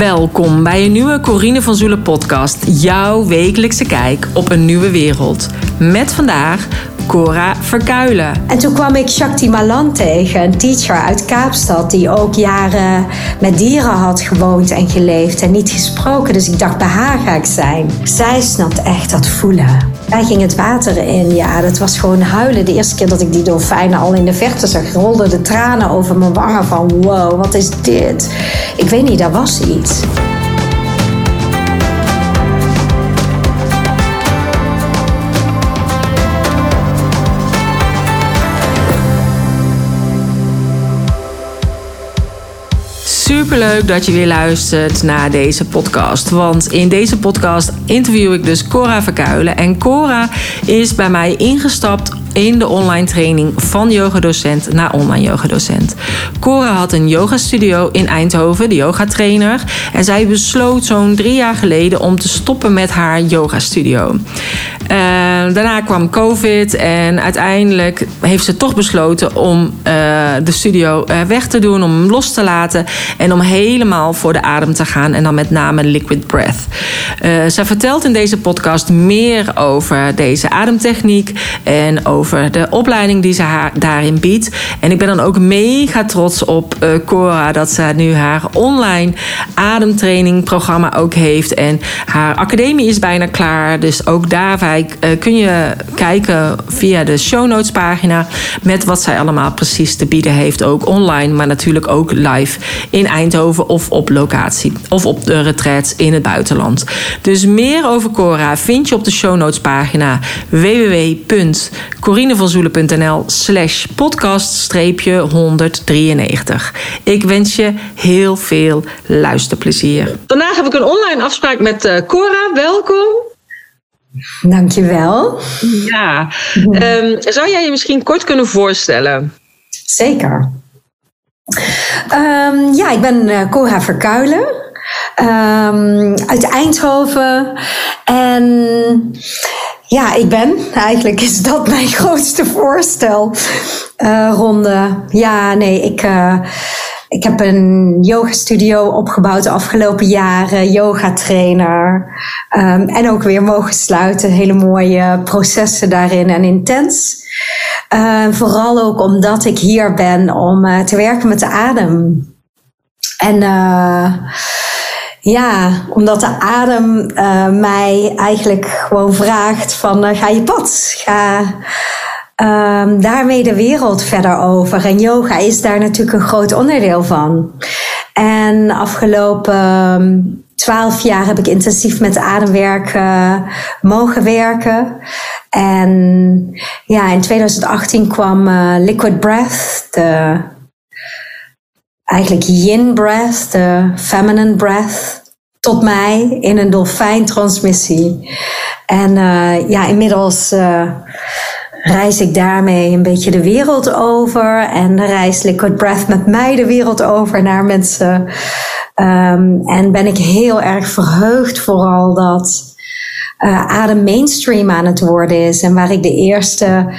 Welkom bij een nieuwe Corine van Zoelen podcast. Jouw wekelijkse kijk op een nieuwe wereld. Met vandaag Cora Verkuilen. En toen kwam ik Shakti Malan tegen, een teacher uit Kaapstad... die ook jaren met dieren had gewoond en geleefd en niet gesproken. Dus ik dacht, bij haar ga ik zijn. Zij snapt echt dat voelen. Wij gingen het water in. Ja, dat was gewoon huilen. De eerste keer dat ik die dolfijnen al in de verte zag... rolden de tranen over mijn wangen van... wow, wat is dit? Ik weet niet, daar was iets. Superleuk dat je weer luistert naar deze podcast. Want in deze podcast interview ik dus Cora Verkuilen. En Cora is bij mij ingestapt in de online training van yogadocent naar online yogadocent. Cora had een yogastudio in Eindhoven, de yogatrainer. En zij besloot zo'n drie jaar geleden om te stoppen met haar yogastudio. Uh, daarna kwam COVID en uiteindelijk heeft ze toch besloten om uh, de studio uh, weg te doen, om hem los te laten en om helemaal voor de adem te gaan en dan met name liquid breath. zij vertelt in deze podcast meer over deze ademtechniek en over over de opleiding die ze haar daarin biedt. En ik ben dan ook mega trots op uh, Cora dat ze nu haar online ademtrainingprogramma ook heeft. En haar academie is bijna klaar. Dus ook daarbij uh, kun je kijken via de show notes pagina met wat zij allemaal precies te bieden heeft. Ook online, maar natuurlijk ook live in Eindhoven of op locatie. Of op de retreats in het buitenland. Dus meer over Cora vind je op de show notes pagina www.corine corinevanzoelen.nl slash podcast 193. Ik wens je heel veel luisterplezier. Vandaag heb ik een online afspraak met uh, Cora. Welkom. Dankjewel. Ja. Um, zou jij je misschien kort kunnen voorstellen? Zeker. Um, ja, ik ben uh, Cora Verkuilen. Um, uit Eindhoven. En ja, ik ben. Eigenlijk is dat mijn grootste voorstel. Uh, ronde. Ja, nee, ik, uh, ik heb een yoga studio opgebouwd de afgelopen jaren. Yoga trainer. Um, en ook weer mogen sluiten. Hele mooie processen daarin en intens. Uh, vooral ook omdat ik hier ben om te werken met de adem. En ja, omdat de adem uh, mij eigenlijk gewoon vraagt van uh, ga je pad, ga um, daarmee de wereld verder over. En yoga is daar natuurlijk een groot onderdeel van. En afgelopen twaalf jaar heb ik intensief met ademwerk uh, mogen werken. En ja, in 2018 kwam Liquid Breath, de eigenlijk yin breath, de feminine breath, tot mij in een dolfijntransmissie. En uh, ja, inmiddels uh, reis ik daarmee een beetje de wereld over. En reis Liquid Breath met mij de wereld over naar mensen. Um, en ben ik heel erg verheugd vooral dat uh, adem mainstream aan het worden is. En waar ik de eerste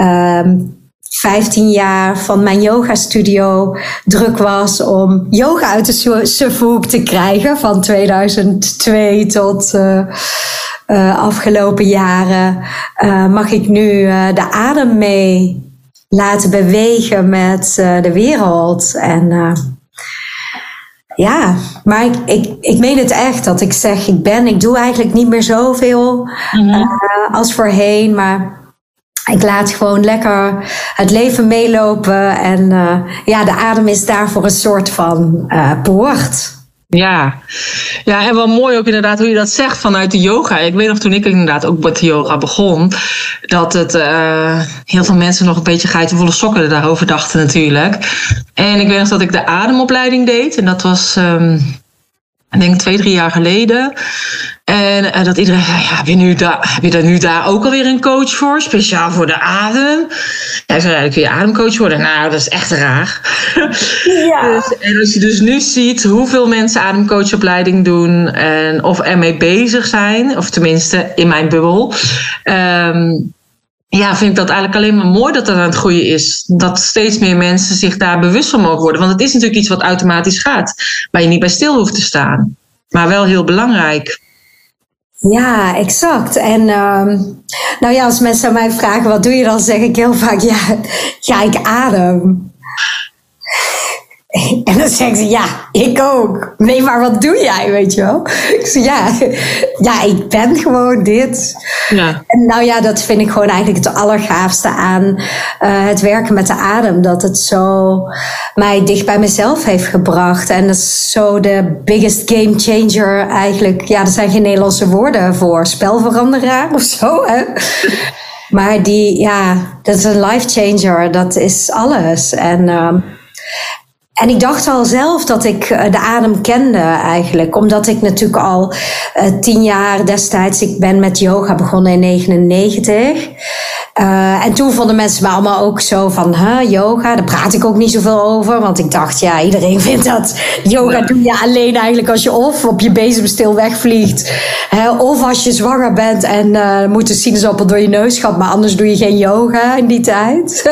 um, 15 jaar van mijn yoga studio druk was om yoga uit de sufhoek te krijgen van 2002 tot uh, uh, afgelopen jaren uh, mag ik nu de adem mee laten bewegen met de wereld en ja, maar ik, ik, ik meen het echt dat ik zeg, ik ben, ik doe eigenlijk niet meer zoveel mm -hmm. als voorheen, maar ik laat gewoon lekker het leven meelopen. En uh, ja, de adem is daarvoor een soort van uh, poort. Ja. ja, en wel mooi ook inderdaad hoe je dat zegt vanuit de yoga. Ik weet nog toen ik inderdaad ook met yoga begon, dat het uh, heel veel mensen nog een beetje geitenvolle sokken daarover dachten natuurlijk. En ik weet nog dat ik de ademopleiding deed en dat was. Um, ik denk twee, drie jaar geleden. En uh, dat iedereen zei, ja, heb je, nu daar, heb je daar nu daar ook alweer een coach voor? Speciaal voor de adem? Ja, ik zei, kun je ademcoach worden? Nou, dat is echt raar. Ja. dus, en als je dus nu ziet hoeveel mensen ademcoachopleiding doen... En, of ermee bezig zijn, of tenminste in mijn bubbel... Um, ja, vind ik dat eigenlijk alleen maar mooi dat dat aan het groeien is. Dat steeds meer mensen zich daar bewust van mogen worden. Want het is natuurlijk iets wat automatisch gaat, waar je niet bij stil hoeft te staan. Maar wel heel belangrijk. Ja, exact. En uh, nou ja, als mensen mij vragen wat doe je dan, zeg ik heel vaak ja, ja ik adem. En dan zeggen ze, ja, ik ook. Nee, maar wat doe jij, weet je wel? Ik zeg, ja, ja, ik ben gewoon dit. Ja. En nou ja, dat vind ik gewoon eigenlijk het allergaafste aan uh, het werken met de adem. Dat het zo mij dicht bij mezelf heeft gebracht. En dat is zo de biggest game changer eigenlijk. Ja, er zijn geen Nederlandse woorden voor. Spelveranderaar of zo, hè? Maar die, ja, dat is een life changer. Dat is alles. En... Uh, en ik dacht al zelf dat ik eh, de adem kende eigenlijk. Omdat ik natuurlijk al uh, tien jaar destijds, ik ben met yoga begonnen in 99. Uh, en toen vonden mensen me allemaal ook zo van, huh, yoga, daar praat ik ook niet zoveel over. Want ik dacht, ja, iedereen vindt dat yoga doe je alleen eigenlijk als je of op je bezemstil wegvliegt. Hè, of als je zwanger bent en uh, moet de sinaasappel door je neus gaat. Maar anders doe je geen yoga in die tijd.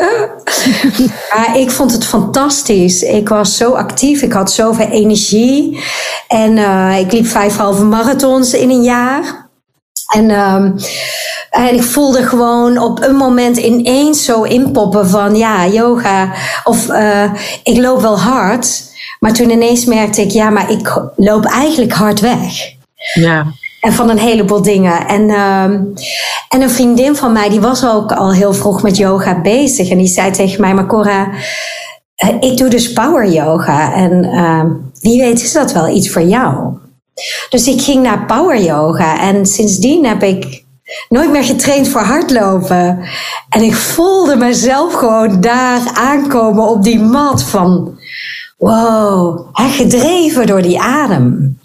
maar ik vond het fantastisch. Ik was zo actief, ik had zoveel energie. En uh, ik liep vijf halve marathons in een jaar. En, um, en ik voelde gewoon op een moment ineens zo inpoppen van ja, yoga. Of uh, ik loop wel hard. Maar toen ineens merkte ik, ja, maar ik loop eigenlijk hard weg. Ja. En van een heleboel dingen. En, um, en een vriendin van mij, die was ook al heel vroeg met yoga bezig. En die zei tegen mij, maar Cora, eh, ik doe dus power yoga. En uh, wie weet is dat wel iets voor jou? Dus ik ging naar power yoga en sindsdien heb ik nooit meer getraind voor hardlopen. En ik voelde mezelf gewoon daar aankomen op die mat van wow, gedreven door die adem.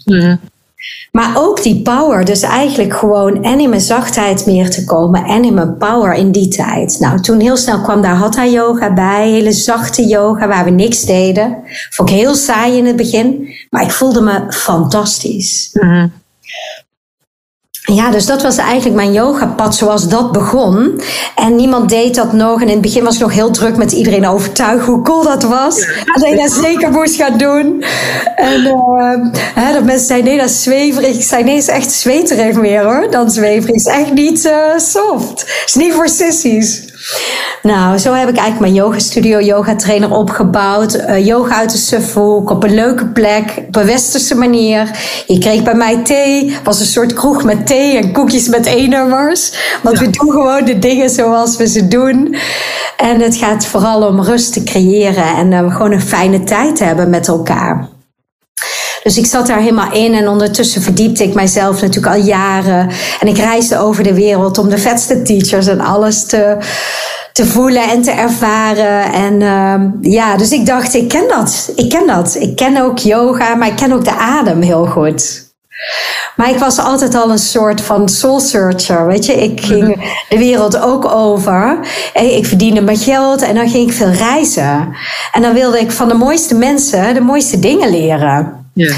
Maar ook die power, dus eigenlijk gewoon en in mijn zachtheid meer te komen en in mijn power in die tijd. Nou, toen heel snel kwam daar Hatha yoga bij, hele zachte yoga waar we niks deden. Vond ik heel saai in het begin, maar ik voelde me fantastisch. Mm ja, dus dat was eigenlijk mijn yogapad zoals dat begon. En niemand deed dat nog. En in het begin was ik nog heel druk met iedereen overtuigen hoe cool dat was. En dat je dat zeker moest gaan doen. En uh, hè, dat mensen zeiden, nee, dat is zweverig. Ik zei, nee, is echt zweterig meer hoor. Dan zweverig. Het is echt niet uh, soft. Het is niet voor sissies. Nou, zo heb ik eigenlijk mijn yoga studio, yoga trainer opgebouwd. Uh, yoga uit de Suffolk, op een leuke plek, op een westerse manier. Je kreeg bij mij thee, was een soort kroeg met thee en koekjes met E-nummers. Want we doen gewoon de dingen zoals we ze doen. En het gaat vooral om rust te creëren en uh, gewoon een fijne tijd te hebben met elkaar. Dus ik zat daar helemaal in en ondertussen verdiepte ik mijzelf natuurlijk al jaren. En ik reisde over de wereld om de vetste teachers en alles te, te voelen en te ervaren. En uh, ja, dus ik dacht, ik ken dat. Ik ken dat. Ik ken ook yoga, maar ik ken ook de adem heel goed. Maar ik was altijd al een soort van soul searcher, weet je. Ik ging mhm. de wereld ook over. Ik verdiende mijn geld en dan ging ik veel reizen. En dan wilde ik van de mooiste mensen de mooiste dingen leren. Ja.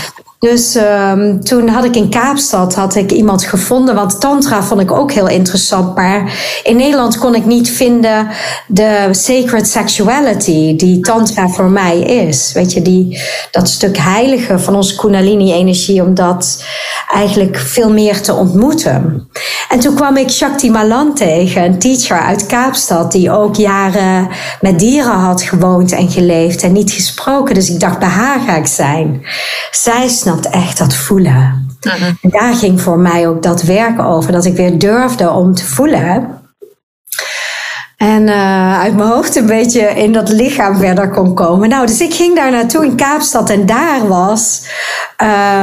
Dus um, toen had ik in Kaapstad had ik iemand gevonden, want tantra vond ik ook heel interessant. Maar in Nederland kon ik niet vinden de sacred sexuality die tantra voor mij is. Weet je, die, dat stuk heilige van onze kundalini-energie, om dat eigenlijk veel meer te ontmoeten. En toen kwam ik Shakti Malan tegen, een teacher uit Kaapstad, die ook jaren met dieren had gewoond en geleefd en niet gesproken. Dus ik dacht, bij haar ga ik zijn. Zij snapt echt dat voelen. Mhm. En daar ging voor mij ook dat werk over, dat ik weer durfde om te voelen. En uh, uit mijn hoofd een beetje in dat lichaam verder kon komen. Nou, dus ik ging daar naartoe in Kaapstad en daar was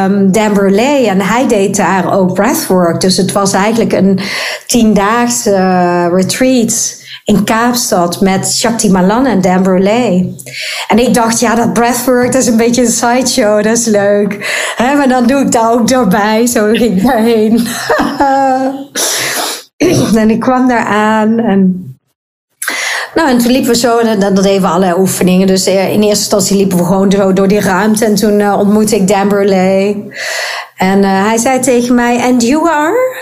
um, Dan Burley en hij deed daar ook breathwork. Dus het was eigenlijk een tiendaagse uh, retreat in Kaapstad met Shakti Malan en Dan. En ik dacht, ja, dat breathwork, dat is een beetje een sideshow, dat is leuk. He, maar dan doe ik daar ook doorbij. Zo ging ik daarheen. en ik kwam daar aan en nou, en toen liepen we zo, dat, dat deden we allerlei oefeningen. Dus eh, in eerste instantie liepen we gewoon zo door die ruimte. En toen uh, ontmoette ik Dan Burley. En uh, hij zei tegen mij, and you are?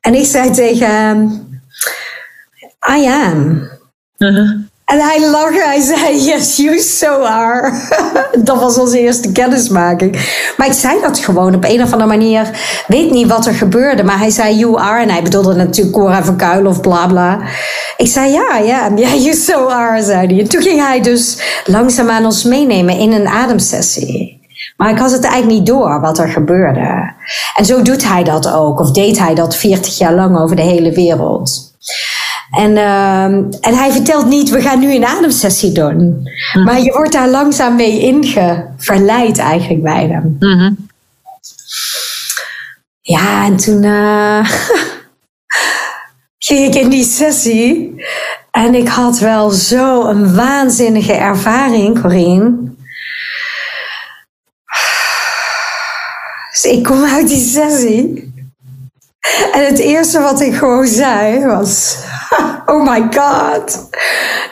En ik zei tegen hem, I am. Uh-huh. En hij lachte, hij zei, yes, you so are. dat was onze eerste kennismaking. Maar ik zei dat gewoon op een of andere manier. Weet niet wat er gebeurde, maar hij zei, you are. En hij bedoelde natuurlijk Cora van Kuil of bla bla. Ik zei, ja, ja, yeah, you so are, zei hij. En toen ging hij dus langzaam aan ons meenemen in een ademsessie. Maar ik had het eigenlijk niet door wat er gebeurde. En zo doet hij dat ook, of deed hij dat 40 jaar lang over de hele wereld. En, uh, en hij vertelt niet, we gaan nu een ademsessie doen. Mhm. Maar je wordt daar langzaam mee ingeverleid eigenlijk bij hem. Mhm. Ja, en toen uh, ging ik in die sessie. En ik had wel zo een waanzinnige ervaring, Corine. Dus ik kom uit die sessie. En het eerste wat ik gewoon zei was: Oh my God,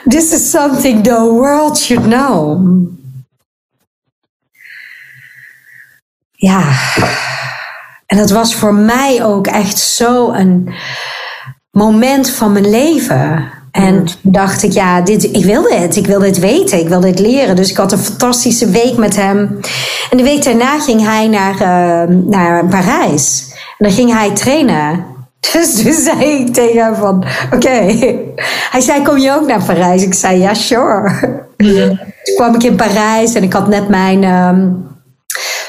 this is something the world should know. Ja, en dat was voor mij ook echt zo een moment van mijn leven. En mm. toen dacht ik, ja, dit, ik wil dit. Ik wil dit weten. Ik wil dit leren. Dus ik had een fantastische week met hem. En de week daarna ging hij naar, uh, naar Parijs. En dan ging hij trainen. Dus toen zei ik tegen hem van, oké. Hij zei, kom je ook naar Parijs? Ik zei, ja, sure. Ja. Toen kwam ik in Parijs en ik had net mijn... Um,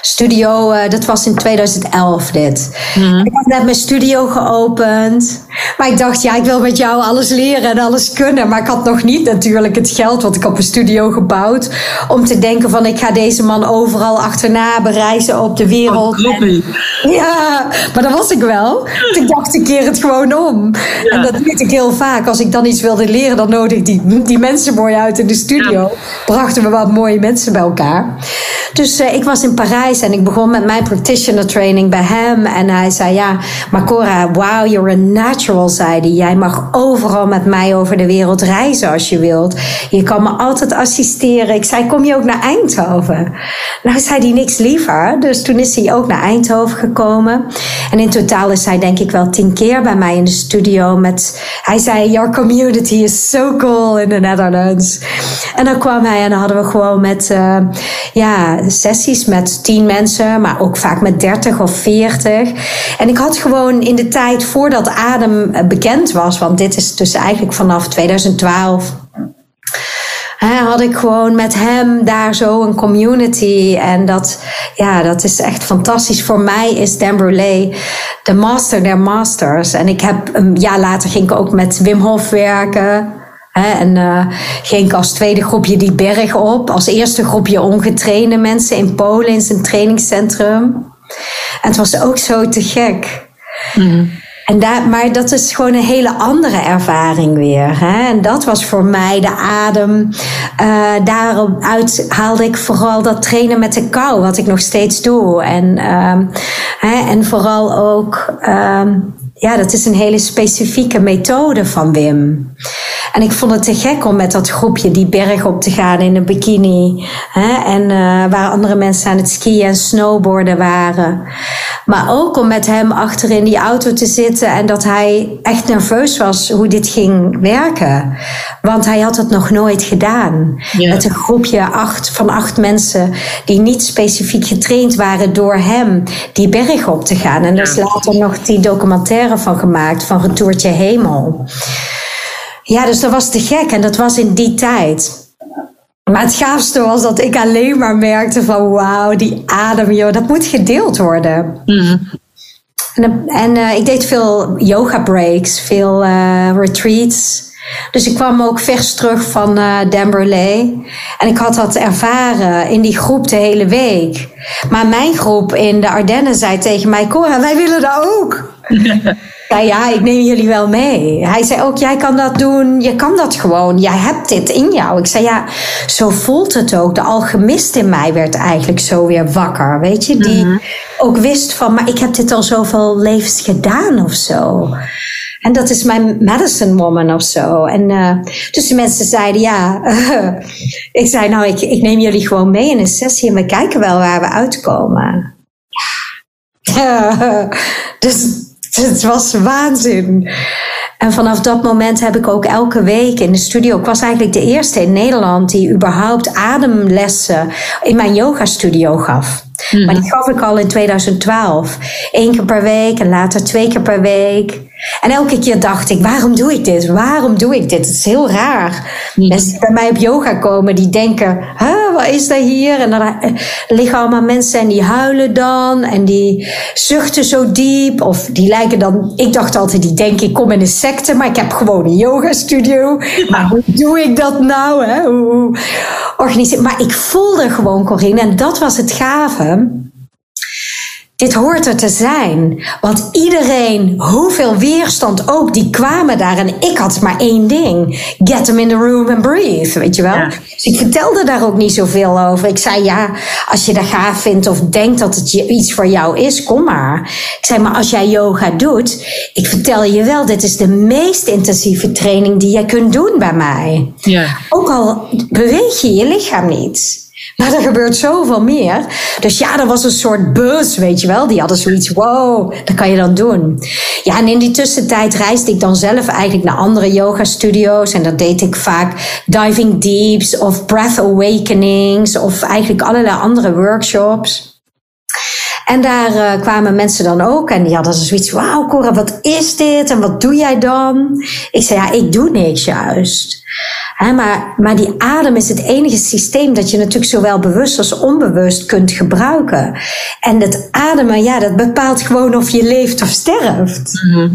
studio, uh, dat was in 2011 dit. Mhm. Ik had net mijn studio geopend. Maar ik dacht, ja, ik wil met jou alles leren en alles kunnen. Maar ik had nog niet natuurlijk het geld, want ik heb een studio gebouwd. Om te denken van, ik ga deze man overal achterna bereizen op de wereld. Oh, ja, maar dat was ik wel. Dus ik dacht, ik keer het gewoon om. En dat deed ik heel vaak. Als ik dan iets wilde leren, dan nodig die, die mensen mooi uit in de studio. Brachten we wat mooie mensen bij elkaar. Dus uh, ik was in Parijs en ik begon met mijn practitioner training bij hem. En hij zei, ja, maar Cora, wow, you're a natural, zei hij. Jij mag overal met mij over de wereld reizen als je wilt. Je kan me altijd assisteren. Ik zei, kom je ook naar Eindhoven? Nou zei hij niks liever. Dus toen is hij ook naar Eindhoven gekomen. En in totaal is hij denk ik wel tien keer bij mij in de studio. Met, hij zei, your community is so cool in the Netherlands. En dan kwam hij en dan hadden we gewoon met uh, ja, sessies met tien mensen, maar ook vaak met 30 of 40. En ik had gewoon in de tijd voordat Adem eh, bekend was, want dit is dus eigenlijk vanaf 2012 had ik gewoon met hem daar zo een community. En dat, ja, dat is echt fantastisch. Voor mij is Dan Brulé de master der masters. En ik heb een jaar later ging ik ook met Wim Hof werken. En uh, ging ik als tweede groepje die berg op. Als eerste groepje ongetrainde mensen in Polen in zijn trainingscentrum. En het was ook zo te gek. Mm. En daar, maar dat is gewoon een hele andere ervaring weer. Hè? En dat was voor mij de adem. Uh, daaruit haalde ik vooral dat trainen met de kou, wat ik nog steeds doe. En, uh, hè, en vooral ook, uh, ja, dat is een hele specifieke methode van Wim. En ik vond het te gek om met dat groepje die berg op te gaan in een bikini. Hè? En uh, waar andere mensen aan het skiën en snowboarden waren. Maar ook om met hem achter in die auto te zitten en dat hij echt nerveus was hoe dit ging werken. Want hij had het nog nooit gedaan. Met een groepje acht, van acht mensen die niet specifiek getraind waren door hem die berg op te gaan. En is later nog die documentaire van gemaakt van Retourtje Hemel. Ja, dus dat was te gek en dat was in die tijd. Maar het gaafste was dat ik alleen maar merkte van wauw, die adem, joh, dat moet gedeeld worden. Mhm. En, en uh, ik deed veel yoga breaks, veel uh, retreats. Dus ik kwam ook vers terug van uh, Dan En ik had dat ervaren in die groep de hele week. Maar mijn groep in de Ardennen zei tegen mij: Cora, wij willen dat ook. Ja, ja, ik neem jullie wel mee. Hij zei ook, jij kan dat doen, je kan dat gewoon, jij hebt dit in jou. Ik zei, ja, zo voelt het ook. De alchemist in mij werd eigenlijk zo weer wakker, weet je? Die mhm. ook wist van, maar ik heb dit al zoveel levens gedaan of zo. En dat is mijn medicine woman of zo. En uh, dus de mensen zeiden, ja, uh, ik zei, nou, ik, ik neem jullie gewoon mee in een sessie en we kijken wel waar we uitkomen. Ja. dus het was waanzin. En vanaf dat moment heb ik ook elke week in de studio. Ik was eigenlijk de eerste in Nederland die überhaupt ademlessen in mijn yoga studio gaf. Mhm. Maar die gaf ik al in 2012. Eén keer per week en later twee keer per week. En elke keer dacht ik, waarom doe ik dit? Waarom doe ik dit? Het is heel raar. Mensen die bij mij op yoga komen, die denken, wat is dat hier? En dan eh, liggen allemaal mensen en die huilen dan. En die zuchten zo diep. Of die lijken dan, ik dacht altijd, die denken, ik kom in een secte. Maar ik heb gewoon een yoga studio. Maar hoe doe ik dat nou? Hè? Hoe organiseer Maar ik voelde gewoon, Corinne, en dat was het gave dit hoort er te zijn. Want iedereen, hoeveel weerstand ook, die kwamen daar. En ik had maar één ding. Get them in the room and breathe, weet je wel. Dus ik vertelde daar ook niet zoveel over. Ik zei, ja, als je dat gaaf vindt of denkt dat het iets voor jou is, kom maar. Ik zei, maar als jij yoga doet, ik vertel je wel, dit is de meest intensieve training die jij kunt doen bij mij. Ja. Ook al beweeg je je lichaam niet. Maar er gebeurt zoveel meer. Dus ja, er was een soort buzz, weet je wel. Die hadden zoiets, wow, dat kan je dan doen. Ja, en in die tussentijd reisde ik dan zelf eigenlijk naar andere yoga studio's. En dat deed ik vaak diving deeps of breath awakenings. Of eigenlijk allerlei andere workshops. En daar uh, kwamen mensen dan ook en die hadden zoiets wauw Cora, wat is dit en wat doe jij dan? Ik zei, ja, ik doe niks juist maar, maar die adem is het enige systeem dat je natuurlijk zowel bewust als onbewust kunt gebruiken. En het ademen, ja, dat bepaalt gewoon of je leeft of sterft. Mhm.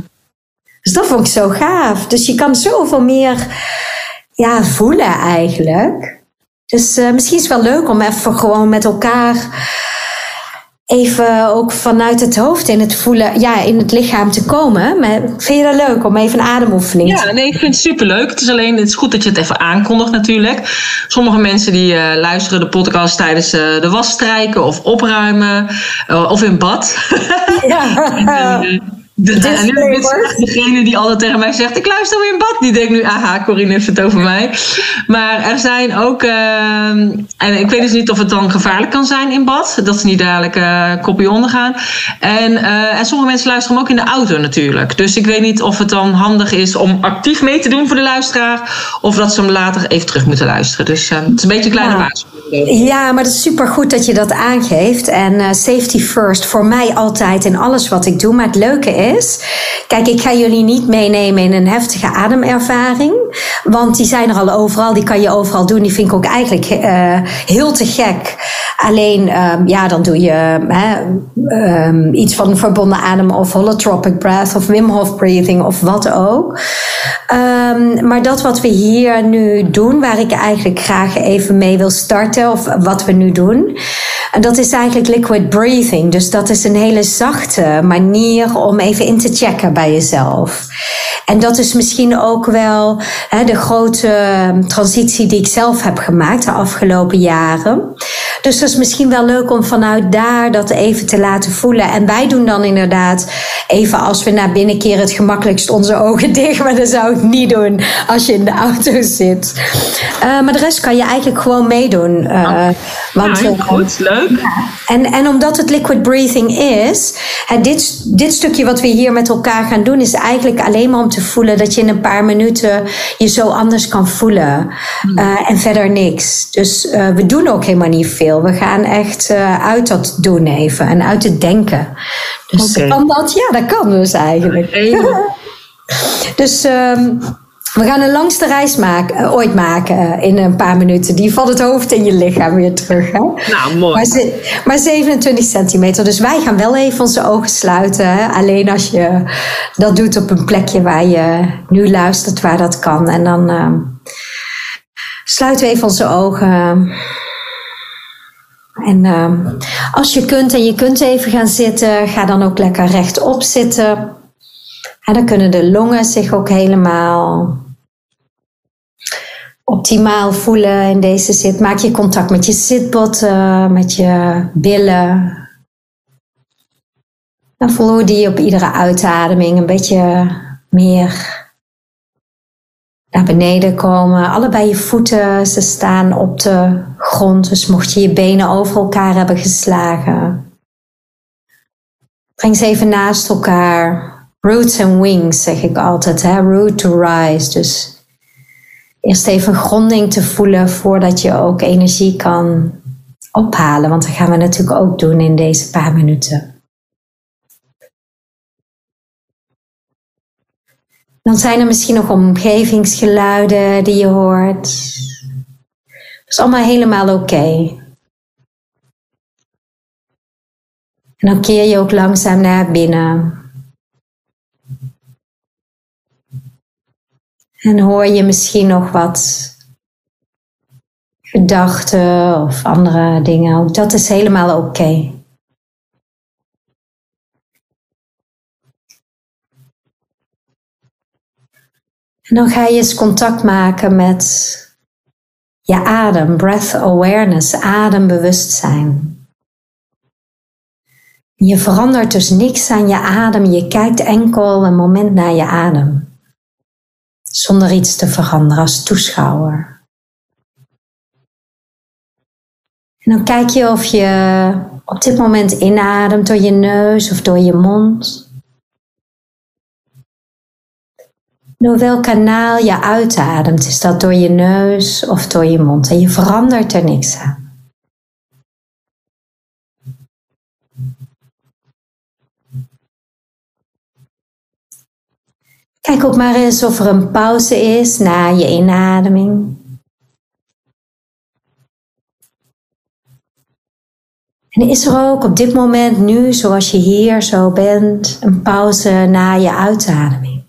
Dus dat vond ik zo gaaf. Dus je kan zoveel meer ja, voelen eigenlijk. Dus uh, misschien is het wel leuk om even gewoon met elkaar even ook vanuit het hoofd in het voelen, ja, in het lichaam te komen. Maar vind je dat leuk om even een ademoefening Ja, nee, ik vind het superleuk. Het is alleen, het is goed dat je het even aankondigt natuurlijk. Sommige mensen die uh, luisteren de podcast tijdens uh, de wasstrijken of opruimen uh, of in bad. Ja. De, en nu degene die altijd tegen mij zegt: Ik luister weer in bad. Die denkt nu: Aha, Corine heeft het over mij. Maar er zijn ook. Uh, en ik weet dus niet of het dan gevaarlijk kan zijn in bad. Dat ze niet dadelijk uh, kopje ondergaan. En, uh, en sommige mensen luisteren hem ook in de auto natuurlijk. Dus ik weet niet of het dan handig is om actief mee te doen voor de luisteraar. Of dat ze hem later even terug moeten luisteren. Dus het is een beetje een kleine ja. waarschuwing. Ja, maar het is super goed dat je dat aangeeft. En safety first voor mij altijd in alles wat ik doe. Maar het leuke is. Kijk, ik ga jullie niet meenemen in een heftige ademervaring. Want die zijn er al overal. Die kan je overal doen. Die vind ik ook eigenlijk uh, heel te gek. Alleen, um, ja, dan doe je um, iets van verbonden adem of holotropic breath of Wim Hof breathing of wat ook. Um, maar dat wat we hier nu doen, waar ik eigenlijk graag even mee wil starten, of wat we nu doen, en dat is eigenlijk liquid breathing. Dus dat is een hele zachte manier om even in te checken bij jezelf. En dat is misschien ook wel de grote transitie die ik zelf heb gemaakt de afgelopen jaren. Dus dat is misschien wel leuk om vanuit daar dat even te laten voelen. En wij doen dan inderdaad even als we naar binnen keren het gemakkelijkst onze ogen dicht. Maar dat zou ik niet doen als je in de auto zit. Uh, maar de rest kan je eigenlijk gewoon meedoen. Uh, want, ja, goed, leuk. En, en omdat het liquid breathing is, hè, dit, dit stukje wat we hier met elkaar gaan doen, is eigenlijk alleen maar om te voelen dat je in een paar minuten je zo anders kan voelen. Uh, en verder niks. Dus we doen ook helemaal niet veel. We gaan echt uit dat doen even en uit het denken. Dus kan dat? Ja, dat kan dus eigenlijk. dus um, we gaan een langste reis maken, uh, ooit maken uh, in een paar minuten. Die valt het hoofd in je lichaam weer terug. Hè? Nou, mooi. Maar, maar, 27 centimeter. Dus wij gaan wel even onze ogen sluiten. Hè? Alleen als je dat doet op een plekje waar je nu luistert, waar dat kan. En dan uh, sluiten we even onze ogen. En uh, als je kunt en je kunt even gaan zitten, ga dan ook lekker rechtop zitten. En dan kunnen de longen zich ook helemaal optimaal voelen in deze zit. Maak je contact met je zitbotten, met je billen. Dan voel die op iedere uitademing een beetje meer naar beneden komen. Allebei je voeten, ze staan op de grond. Dus mocht je je benen over elkaar hebben geslagen. Breng ze even naast elkaar. roots and wings, zeg ik altijd. Hè? Root to rise. Dus eerst even gronding te voelen voordat je ook energie kan ophalen. Want dat gaan we natuurlijk ook doen in deze paar minuten. Dan zijn er misschien nog omgevingsgeluiden die je hoort. Dat is allemaal helemaal oké. En dan keer je ook langzaam naar binnen. En hoor je misschien nog wat gedachten of andere dingen. Ook dat is helemaal oké. En dan ga je eens contact maken met je adem, breath awareness, adembewustzijn. Je verandert dus niks aan je adem, je kijkt enkel een moment naar je adem. Zonder iets te veranderen als toeschouwer. En dan kijk je of je op dit moment inademt door je neus of door je mond. Door welk kanaal je uitademt, is dat door je neus of door je mond? En je verandert er niks aan. Kijk ook maar eens of er een pauze is na je inademing. En is er ook op dit moment, nu zoals je hier zo bent, een pauze na je uitademing?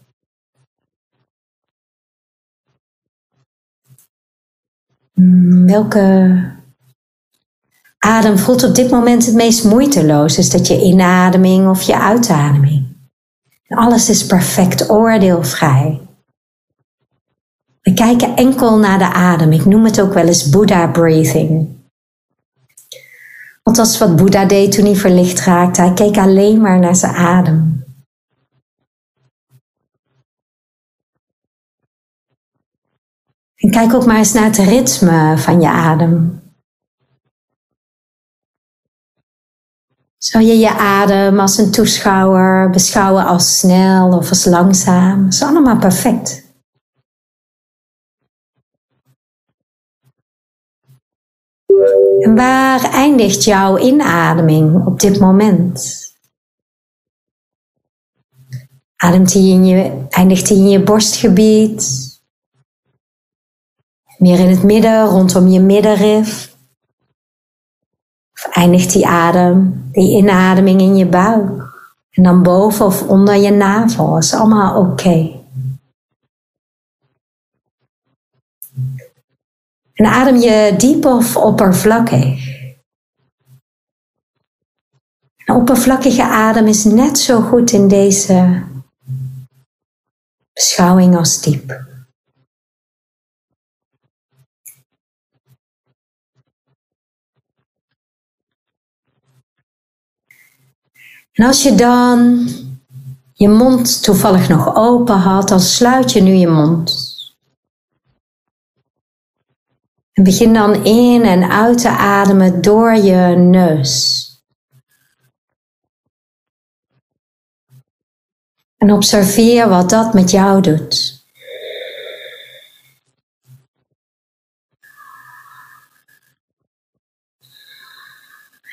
Hmm, welke adem voelt op dit moment het meest moeiteloos? Is dat je inademing of je uitademing? Alles is perfect, oordeelvrij. We kijken enkel naar de adem. Ik noem het ook wel eens Buddha breathing. Want dat is wat Boeddha deed toen hij verlicht raakte. Hij keek alleen maar naar zijn adem. En kijk ook maar eens naar het ritme van je adem. Zou je je adem als een toeschouwer beschouwen als snel of als langzaam? Dat is allemaal perfect. En waar eindigt jouw inademing op dit moment? Ademt die in je, eindigt die in je borstgebied? Meer in het midden, rondom je middenrif? Eindigt die adem, die inademing in je buik? En dan boven of onder je navel. Is allemaal oké. En adem je diep of oppervlakkig? Een oppervlakkige adem is net zo goed in deze beschouwing als diep. En als je dan je mond toevallig nog open had, dan sluit je nu je mond. En begin dan in en uit te ademen door je neus. En observeer wat dat met jou doet.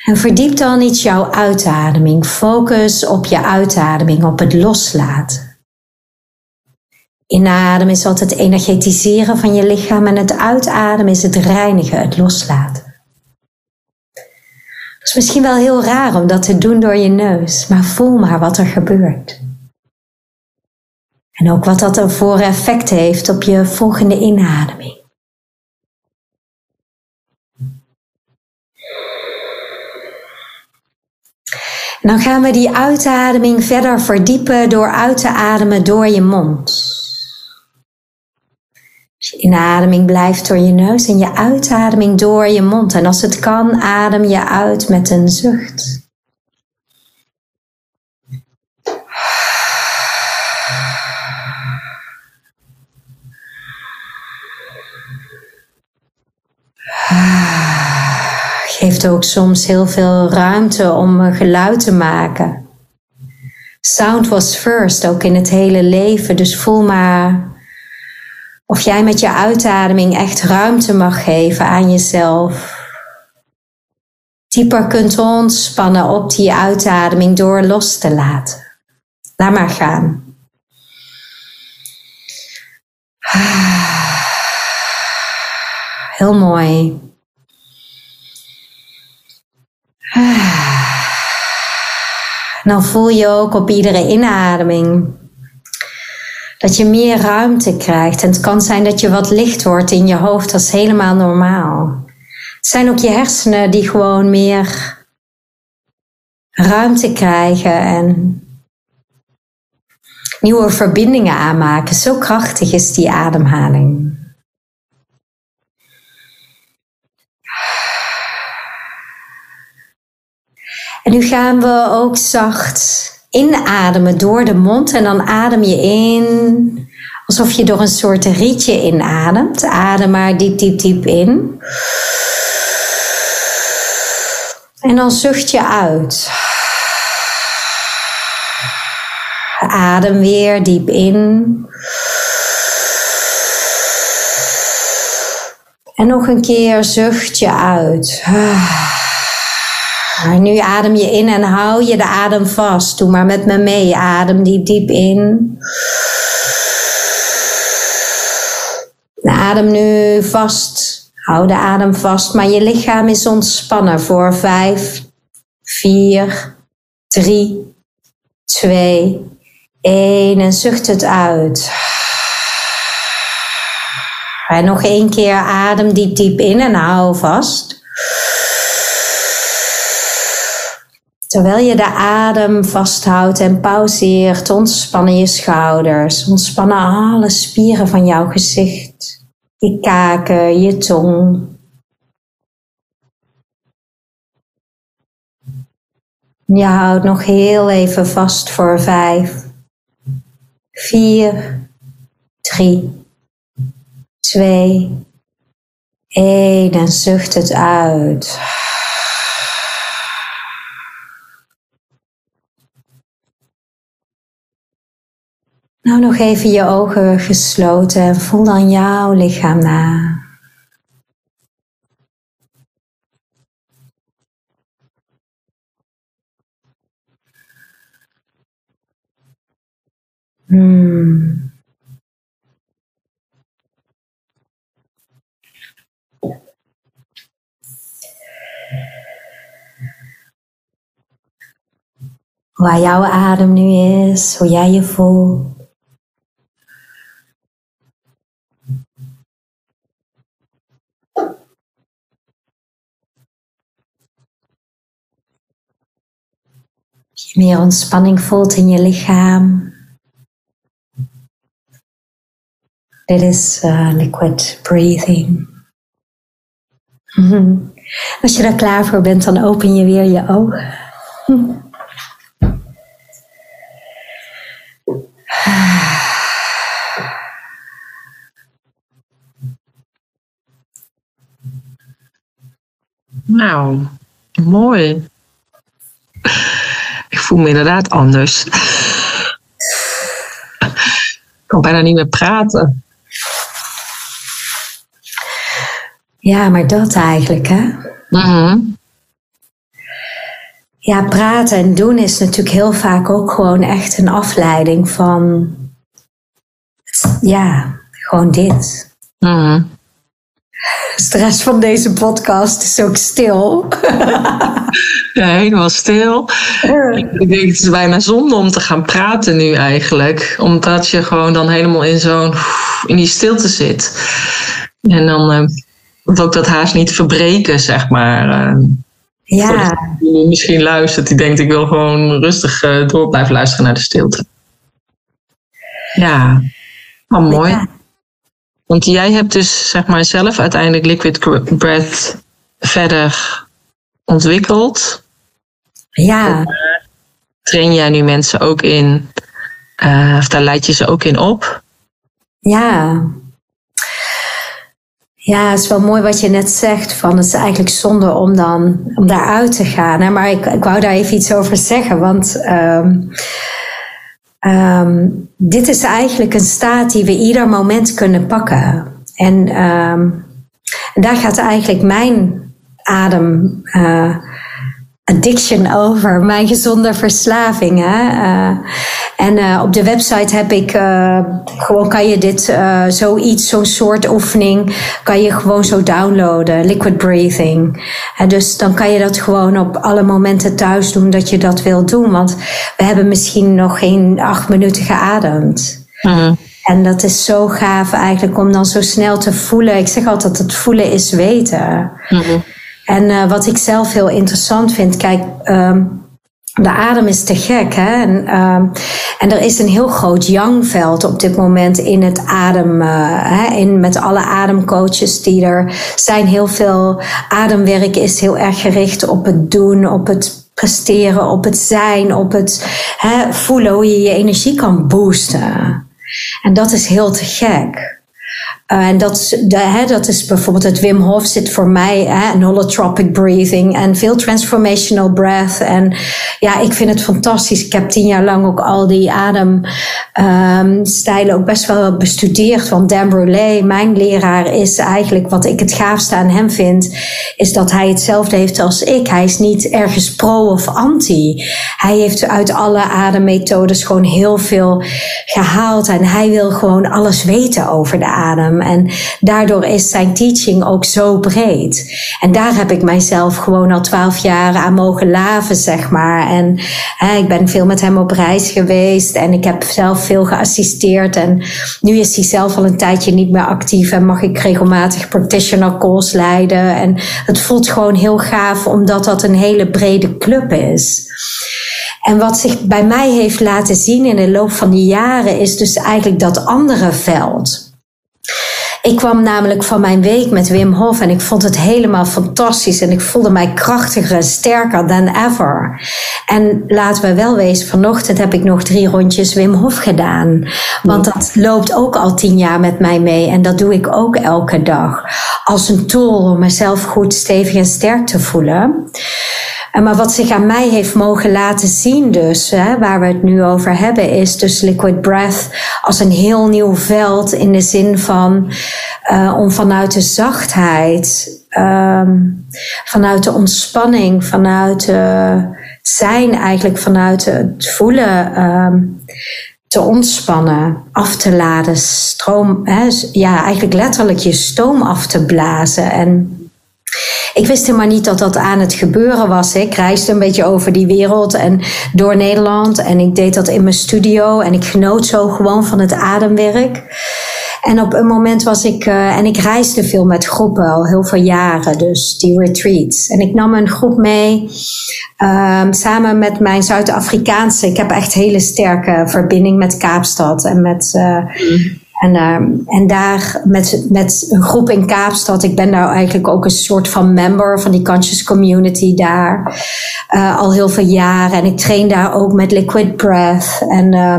En verdiep dan iets jouw uitademing. Focus op je uitademing, op het loslaten. Inademen is altijd het energetiseren van je lichaam en het uitademen is het reinigen, het loslaten. Het is misschien wel heel raar om dat te doen door je neus, maar voel maar wat er gebeurt. En ook wat dat er voor effect heeft op je volgende inademing. Dan gaan we die uitademing verder verdiepen door uit te ademen door je mond. Je inademing blijft door je neus en je uitademing door je mond. En als het kan, adem je uit met een zucht. Geeft ook soms heel veel ruimte om geluid te maken. sound was first, ook in het hele leven. Dus voel maar of jij met je uitademing echt ruimte mag geven aan jezelf. Dieper kunt ontspannen op die uitademing door los te laten. Laat maar gaan. Heel mooi. Dan voel je ook op iedere inademing dat je meer ruimte krijgt. En het kan zijn dat je wat licht wordt in je hoofd, dat is helemaal normaal. Het zijn ook je hersenen die gewoon meer ruimte krijgen en nieuwe verbindingen aanmaken. Zo krachtig is die ademhaling. En nu gaan we ook zacht inademen door de mond. En dan adem je in alsof je door een soort rietje inademt. Adem maar diep, diep, diep in. En dan zucht je uit. Adem weer diep in. En nog een keer zucht je uit. Nu adem je in en hou je de adem vast. Doe maar met me mee. Adem diep, diep in. Adem nu vast. Hou de adem vast, maar je lichaam is ontspannen voor vijf, vier, drie, twee, één. En zucht het uit. En nog één keer adem diep, diep in en hou vast. Terwijl je de adem vasthoudt en pauzeert, ontspannen je schouders, ontspannen alle spieren van jouw gezicht, je kaken, je tong. Je houdt nog heel even vast voor vijf, vier, drie, twee, één en zucht het uit. Nou, nog even je ogen gesloten en voel dan jouw lichaam na. Hmm. Waar jouw adem nu is, hoe jij je voelt. Meer ontspanning voelt in je lichaam. Dit is uh, liquid breathing. Als je er klaar voor bent, dan open je weer je ogen. Nou, mooi voel me inderdaad anders. ik kan bijna niet meer praten. Ja, maar dat eigenlijk, hè? Mhm. Ja, praten en doen is natuurlijk heel vaak ook gewoon echt een afleiding van. Ja, gewoon dit. Mm rest van deze podcast is ook stil. ja, helemaal stil. Ik denk het is bijna zonde om te gaan praten nu eigenlijk. Omdat je gewoon dan helemaal in zo'n in die stilte zit. En dan uh, ook dat haast niet verbreken, zeg maar. Uh, ja. Die misschien luistert, die denkt ik wil gewoon rustig uh, door blijven luisteren naar de stilte. Ja, maar oh, mooi. Ja. Want jij hebt dus zeg maar zelf uiteindelijk Liquid Breath verder ontwikkeld. Ja. train jij nu mensen ook in, uh, of daar leid je ze ook in op? Ja. Ja, het is wel mooi wat je net zegt. Van het is eigenlijk zonde om dan om daaruit te gaan. Hè? Maar ik, ik wou daar even iets over zeggen. Want um, ehm, dit is eigenlijk een staat die we ieder moment kunnen pakken. En, ehm, daar gaat eigenlijk mijn adem. Uh, addiction over, mijn gezonde verslavingen. Uh, en uh, op de website heb ik uh, gewoon kan je dit uh, zoiets, zo'n soort oefening, kan je gewoon zo downloaden, liquid breathing. En dus dan kan je dat gewoon op alle momenten thuis doen dat je dat wil doen, want we hebben misschien nog geen acht minuten geademd. Mm En dat is zo gaaf eigenlijk om dan zo snel te voelen. Ik zeg altijd, het voelen is weten. Mm -hmm. En uh, wat ik zelf heel interessant vind, kijk, um, de adem is te gek. Hè? En, um, en er is een heel groot yang-veld op dit moment in het adem. Uh, hè? In, met alle ademcoaches die er zijn. Heel veel ademwerk is heel erg gericht op het doen, op het presteren, op het zijn, op het hè, voelen hoe je je energie kan boosten. En dat is heel te gek. Uh, en dat, de, hè, dat is bijvoorbeeld het Wim Hof zit voor mij, hè, holotropic breathing en veel transformational breath. En ja, ik vind het fantastisch. Ik heb tien jaar lang ook al die ademstijlen um, ook best wel bestudeerd. Want Dan Brulé, mijn leraar, is eigenlijk wat ik het gaafste aan hem vind, is dat hij hetzelfde heeft als ik. Hij is niet ergens pro of anti. Hij heeft uit alle ademmethodes gewoon heel veel gehaald en hij wil gewoon alles weten over de adem. En daardoor is zijn teaching ook zo breed. En daar heb ik mijzelf gewoon al twaalf jaar aan mogen laven, zeg maar. En hè, ik ben veel met hem op reis geweest en ik heb zelf veel geassisteerd. En nu is hij zelf al een tijdje niet meer actief en mag ik regelmatig practitioner calls leiden. En het voelt gewoon heel gaaf, omdat dat een hele brede club is. En wat zich bij mij heeft laten zien in de loop van die jaren is dus eigenlijk dat andere veld. Ik kwam namelijk van mijn week met Wim Hof en ik vond het helemaal fantastisch. En ik voelde mij krachtiger en sterker dan ever. En laten we wel wezen, vanochtend heb ik nog drie rondjes Wim Hof gedaan. Want dat loopt ook al tien jaar met mij mee. En dat doe ik ook elke dag. Als een tool om mezelf goed stevig en sterk te voelen. Maar wat zich aan mij heeft mogen laten zien, dus, hè, waar we het nu over hebben, is dus liquid breath als een heel nieuw veld in de zin van uh, om vanuit de zachtheid, um, vanuit de ontspanning, vanuit uh, zijn, eigenlijk vanuit het voelen. Um, te ontspannen, af te laden, stroom, hè, ja, eigenlijk letterlijk je stoom af te blazen. En ik wist helemaal niet dat dat aan het gebeuren was. Ik reisde een beetje over die wereld en door Nederland. En ik deed dat in mijn studio. En ik genoot zo gewoon van het ademwerk. En op een moment was ik, uh, en ik reisde veel met groepen al heel veel jaren, dus die retreats. En ik nam een groep mee, um, samen met mijn Zuid-Afrikaanse. Ik heb echt hele sterke verbinding met Kaapstad en met uh, mm. En, uh, en daar met, met een groep in Kaapstad, ik ben daar eigenlijk ook een soort van member van die conscious community daar. Uh, al heel veel jaren. En ik train daar ook met liquid breath. En, uh,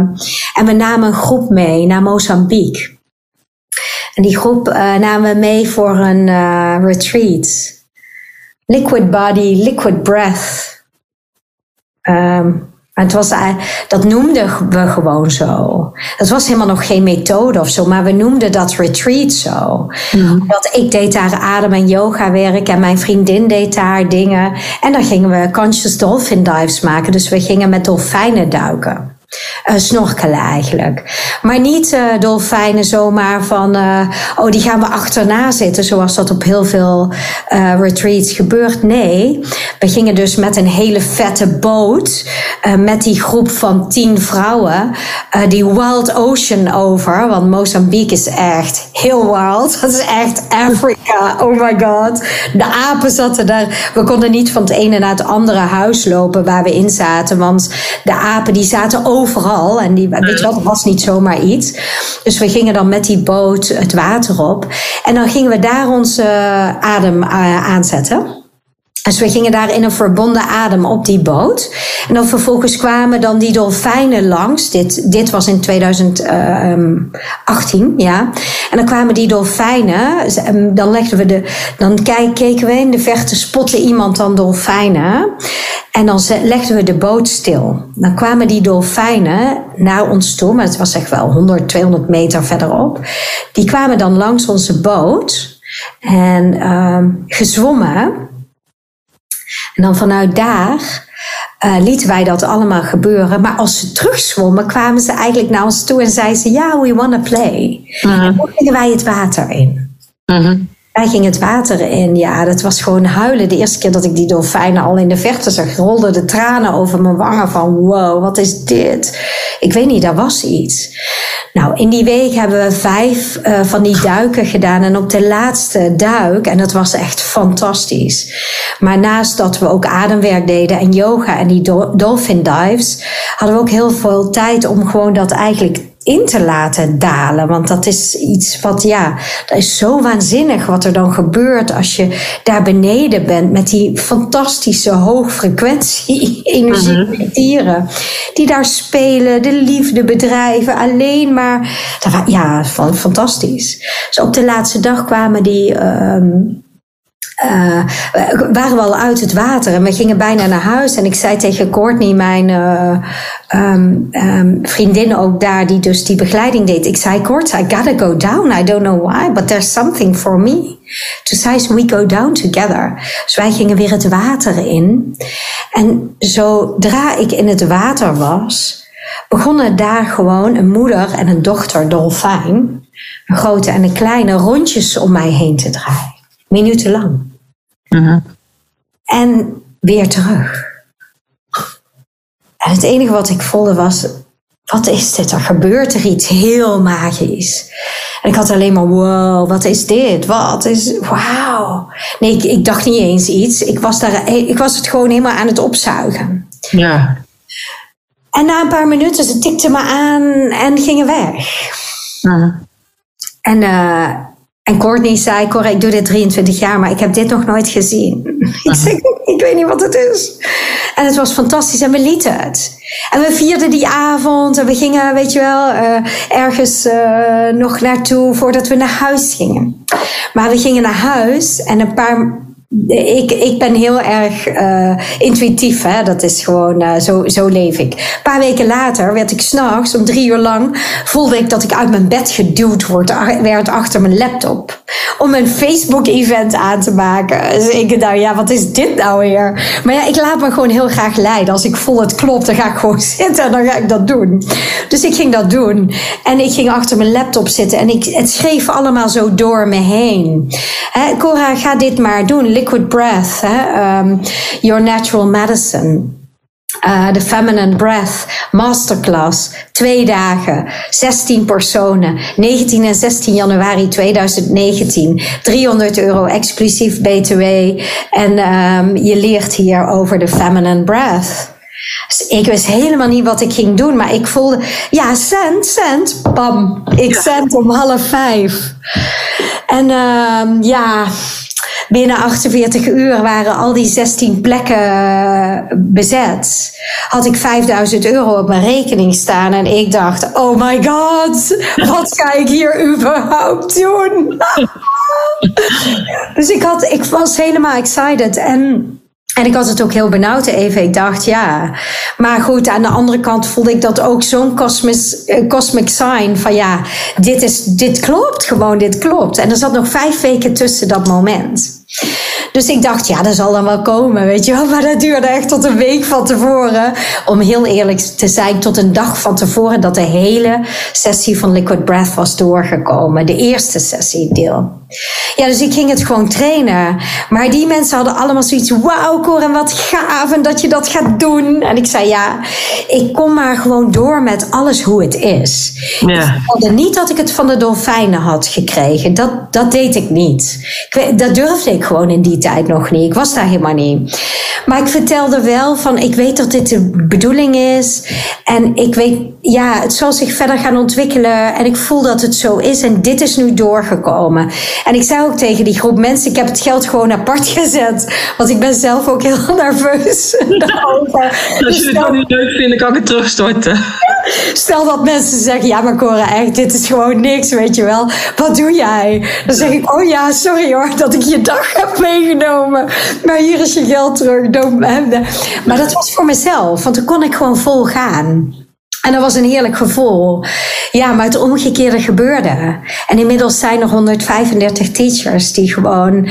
en we namen een groep mee naar Mozambique. En die groep uh, namen we mee voor een retreat. Liquid body, liquid breath. Um, het was, dat noemden we gewoon zo. Dat was helemaal nog geen methode of zo, maar we noemden dat retreat zo. Mm. Dat ik deed daar adem- en yoga werk en mijn vriendin deed daar dingen. En dan gingen we conscious dolphin dives maken. Dus we gingen met dolfijnen duiken. Uh, snorkelen eigenlijk. Maar niet uh, dolfijnen zomaar van, uh, oh die gaan we achterna zitten, zoals dat op heel veel retreats gebeurt. Nee, we gingen dus met een hele vette boot, met die groep van tien vrouwen, die Wild Ocean over. Want Mozambique is echt heel wild. Dat is echt Afrika. Oh my god. De apen zaten daar. We konden niet van het ene naar het andere huis lopen waar we in zaten, want de apen die zaten over overal. En die, weet je wel, dat was niet zomaar iets. Dus we gingen dan met die boot het water op. En dan gingen we daar onze adem uh, aanzetten. Dus we gingen daar in een verbonden adem op die boot. En dan vervolgens kwamen dan die dolfijnen langs. Dit, dit was in 2018, ja. En dan kwamen die dolfijnen. Ehm, dan legden we de. Dan keken we in de verte, spotte iemand dan dolfijnen. En dan legden we de boot stil. Dan kwamen die dolfijnen naar ons toe, maar het was echt wel 100, 200 meter verderop. Die kwamen dan langs onze boot en uh, gezwommen. En dan vanuit daar uh, lieten wij dat allemaal gebeuren. Maar als ze terugzwommen, kwamen ze eigenlijk naar ons toe en zeiden ze: Ja, we want to play. En dan gingen wij het water in. Uh-huh. Wij gingen het water in. Ja, dat was gewoon huilen. De eerste keer dat ik die dolfijnen al in de verte zag, rolden de tranen over mijn wangen van wow, wat is dit? Ik weet niet, daar was iets. Nou, in die week hebben we vijf uh, van die duiken gedaan. En op de laatste duik, en dat was echt fantastisch. Maar naast dat we ook ademwerk deden en yoga en die dolphin dives, hadden we ook heel veel tijd om gewoon dat eigenlijk in te laten dalen. Want dat is iets wat, ja, dat is zo waanzinnig wat er dan gebeurt als je daar beneden bent met die fantastische hoogfrequentie energie dieren. Die daar spelen, de liefde bedrijven, alleen maar. Ja, fantastisch. Dus op de laatste dag kwamen die. Um, uh, waren we al uit het water en we gingen bijna naar huis. En ik zei tegen Courtney, mijn uh, vriendin ook daar, die dus die begeleiding deed. Ik zei, Courtney, I gotta go down. I don't know why, but there's something for me. Toen zei ze, we go down together. Dus wij gingen weer het water in. En zodra ik in het water was, begonnen daar gewoon een moeder en een dochter dolfijn, een grote en een kleine, rondjes om mij heen te draaien minutenlang. Uh En weer terug. En het enige wat ik voelde was, wat is dit? Er gebeurt er iets heel magisch. En ik had alleen maar, wow, wat is dit? Wat is, wauw. Nee, ik, ik, dacht niet eens iets. Ik was, daar, ik was het gewoon helemaal aan het opzuigen. Ja. En na een paar minuten, ze tikte me aan en gingen weg. Uh En uh, en Courtney zei, Cor, ik doe dit 23 jaar, maar ik heb dit nog nooit gezien. Ik zeg, ik weet niet wat het is. En het was fantastisch en we lieten het. En we vierden die avond en we gingen, weet je wel, uh, ergens uh, nog naartoe voordat we naar huis gingen. Maar we gingen naar huis en een paar ik, ik ben heel erg uh, intuïtief. Hè? Dat is gewoon, uh, zo, zo leef ik. Een paar weken later werd ik s'nachts, om drie uur lang, voelde ik dat ik uit mijn bed geduwd word, werd achter mijn laptop. Om een Facebook-event aan te maken. Dus ik dacht, ja, wat is dit nou weer? Maar ja, ik laat me gewoon heel graag leiden. Als ik voel het klopt, dan ga ik gewoon zitten en dan ga ik dat doen. Dus ik ging dat doen. En ik ging achter mijn laptop zitten en ik, het schreef allemaal zo door me heen. Hè, Cora, ga dit maar doen Liquid Breath, hè? Um, Your Natural Medicine. Uh, de Feminine Breath Masterclass. Twee dagen, 16 personen. 19 en 16 januari 2019. 300 euro exclusief BTW. En um, je leert hier over de Feminine Breath. Dus ik wist helemaal niet wat ik ging doen, maar ik voelde, ja, cent, cent, bam, ik cent om half vijf. En um, ja, binnen 48 uur waren al die 16 plekken eh, bezet. Had ik 5000 euro op mijn rekening staan en ik dacht: oh my god, wat ga ik hier überhaupt doen? dus ik, had, ik was helemaal excited. En en ik had het ook heel benauwd even. Ik dacht, ja. Maar goed, aan de andere kant voelde ik dat ook zo'n uh, cosmic sign van ja, dit, is, dit klopt gewoon, dit klopt. En er zat nog vijf weken tussen dat moment. Dus ik dacht, ja, dat zal dan wel komen, weet je wel. Maar dat duurde echt tot een week van tevoren. Om heel eerlijk te zijn, tot een dag van tevoren dat de hele sessie van Liquid Breath was doorgekomen. De eerste sessie deel. Ja, dus ik ging het gewoon trainen. Maar die mensen hadden allemaal zoiets, wauw Cor, wat gaaf en dat je dat gaat doen. En ik zei, ja, ik kom maar gewoon door met alles hoe het is. Ja. Ik niet dat ik het van de dolfijnen had gekregen. Dat, dat deed ik niet. Ik, dat durfde ik gewoon in die die tijd nog niet. Ik was daar helemaal niet. Maar ik vertelde wel van, ik weet dat dit de bedoeling is. En ik weet, ja, het zal zich verder gaan ontwikkelen. En ik voel dat het zo is. En dit is nu doorgekomen. En ik zei ook tegen die groep mensen, ik heb het geld gewoon apart gezet. Want ik ben zelf ook heel nerveus. Als je het dan niet leuk vindt, kan ik het terugstorten. Stel dat mensen zeggen, ja maar Cora, echt, dit is gewoon niks, weet je wel. Wat doe jij? Dan zeg ik, oh ja, sorry hoor, dat ik je dag heb meegenomen. Maar hier is je geld terug. Maar dat was voor mezelf, want dan kon ik gewoon vol gaan. En dat was een heerlijk gevoel. Ja, maar het omgekeerde gebeurde. En inmiddels zijn er 135 teachers die gewoon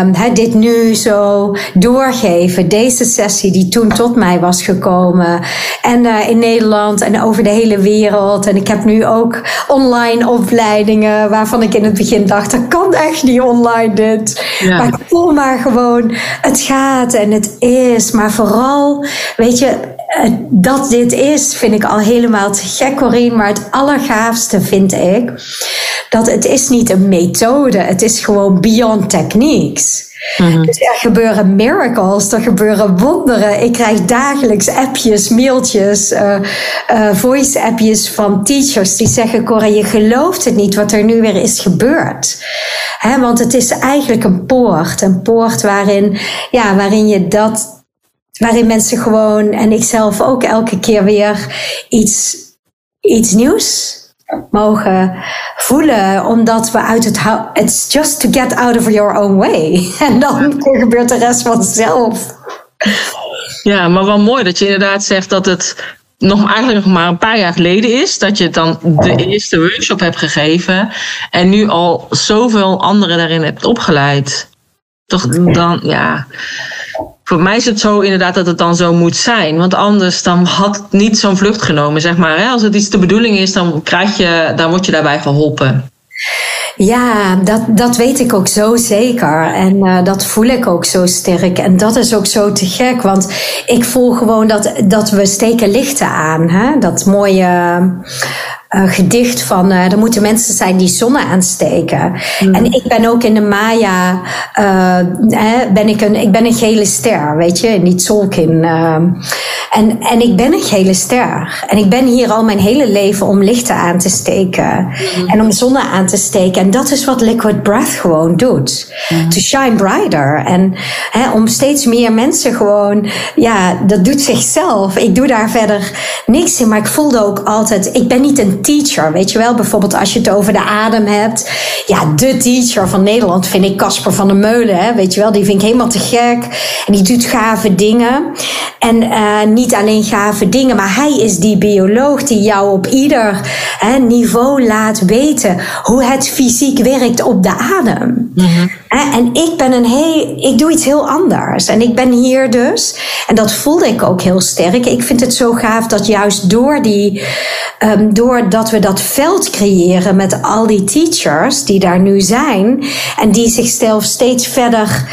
um, dit nu zo doorgeven. Deze sessie die toen tot mij was gekomen. En uh, in Nederland en over de hele wereld. En ik heb nu ook online opleidingen waarvan ik in het begin dacht, dat kan echt niet online dit. Ja. Maar ik voel maar gewoon, het gaat en het is. Maar vooral, weet je, dat dit is, vind ik al helemaal te gek, Corine. Maar het allergaafste vind ik dat het is niet een methode. Het is gewoon beyond techniques. Mhm. Dus er gebeuren miracles, er gebeuren wonderen. Ik krijg dagelijks appjes, mailtjes, uh, uh, voice appjes van teachers die zeggen: Cora, je gelooft het niet wat er nu weer is gebeurd. He, want het is eigenlijk een poort. Een poort waarin, ja, waarin je dat Waarin mensen gewoon, en ik zelf ook elke keer weer iets, iets nieuws mogen voelen, omdat we uit het it's just to get out of your own way. En dan gebeurt de rest vanzelf. Ja, maar wel mooi dat je inderdaad zegt dat het nog eigenlijk nog maar een paar jaar geleden is dat je dan de eerste workshop hebt gegeven en nu al zoveel anderen daarin hebt opgeleid. Toch dan, ja voor mij is het zo inderdaad dat het dan zo moet zijn. Want anders dan had het niet zo'n vlucht genomen, zeg maar. Als het iets de bedoeling is, dan, krijg je, dan word je daarbij geholpen. Ja, dat, dat weet ik ook zo zeker. En uh, dat voel ik ook zo sterk. En dat is ook zo te gek. Want ik voel gewoon dat, dat we steken lichten aan. Hè? Dat mooie uh, gedicht van uh, er moeten mensen zijn die zonne aansteken. Mm. En ik ben ook in de Maya, uh, ben ik, een, ik ben een gele ster, weet je, niet Solkin. en, en ik ben een gele ster. En ik ben hier al mijn hele leven om lichten aan te steken. Mm. En om zonne aan te steken. En dat is wat Liquid Breath gewoon doet. Mm. To shine brighter. En hè, om steeds meer mensen gewoon, ja, dat doet zichzelf. Ik doe daar verder niks in, maar ik voelde ook altijd, ik ben niet een teacher. Weet je wel, bijvoorbeeld als je het over de adem hebt. Ja, de teacher van Nederland vind ik Casper van der Meulen. Hè? Weet je wel, die vind ik helemaal te gek. En die doet gave dingen. En uh, niet alleen gave dingen, maar hij is die bioloog die jou op ieder hè, niveau laat weten hoe het fysiek werkt op de adem. Mm En ik ben een heel, ik doe iets heel anders. En ik ben hier dus, en dat voelde ik ook heel sterk. Ik vind het zo gaaf dat juist door die, um, door dat we dat veld creëren met al die teachers die daar nu zijn en die zichzelf steeds verder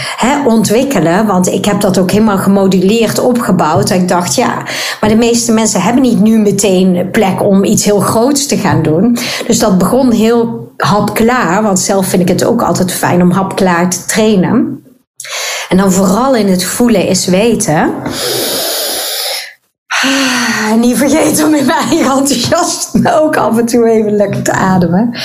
ontwikkelen. Want ik heb dat ook helemaal gemoduleerd opgebouwd. ik dacht, ja, maar de meeste mensen hebben niet nu meteen plek om iets heel groots te gaan doen. Dus dat begon heel hapklaar, want zelf vind ik het ook altijd fijn om hapklaar te trainen. En dan vooral in het voelen is weten. En niet vergeten om in mijn eigen enthousiasme ook af en toe even lekker te ademen.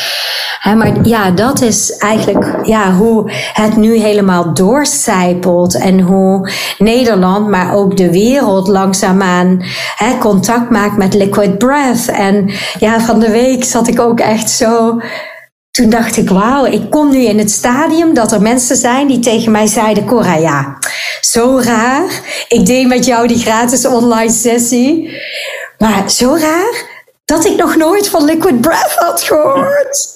maar ja, dat is eigenlijk ja, hoe het nu helemaal doorcijpelt. En hoe Nederland, maar ook de wereld langzaamaan he, contact maakt met Liquid Breath. En ja, van de week zat ik ook echt zo toen dacht ik, wauw, ik kom nu in het stadium dat er mensen zijn die tegen mij zeiden, Cora, ja, zo raar. Ik deed met jou die gratis online sessie. Maar zo raar dat ik nog nooit van Liquid Breath had gehoord.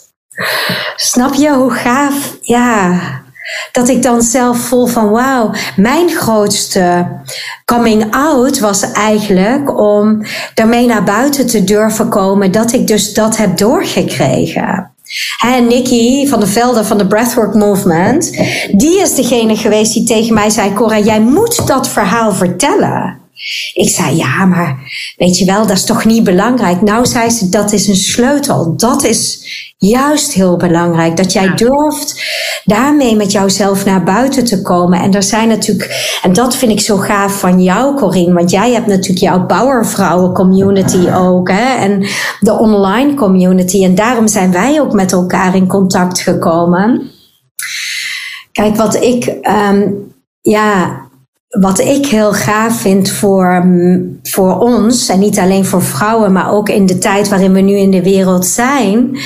Snap je hoe gaaf? Ja, dat ik dan zelf voel van wauw, mijn grootste coming out was eigenlijk om daarmee naar buiten te durven komen dat ik dus dat heb doorgekregen. En Nikki van de Velden van de Breathwork Movement, die is degene geweest die tegen mij zei: Cora, jij moet dat verhaal vertellen. Ik zei, ja, maar weet je wel, dat is toch niet belangrijk? Nou, zei ze, dat is een sleutel. Dat is juist heel belangrijk. Dat jij durft daarmee met jouzelf naar buiten te komen. En er zijn natuurlijk, en dat vind ik zo gaaf van jou, Corine. Want jij hebt natuurlijk jouw Powervrouwen community ook. Hè? En de online community. En daarom zijn wij ook met elkaar in contact gekomen. Kijk, wat ik, um, ja, wat ik heel gaaf vind voor, voor ons, en niet alleen voor vrouwen, maar ook in de tijd waarin we nu in de wereld zijn,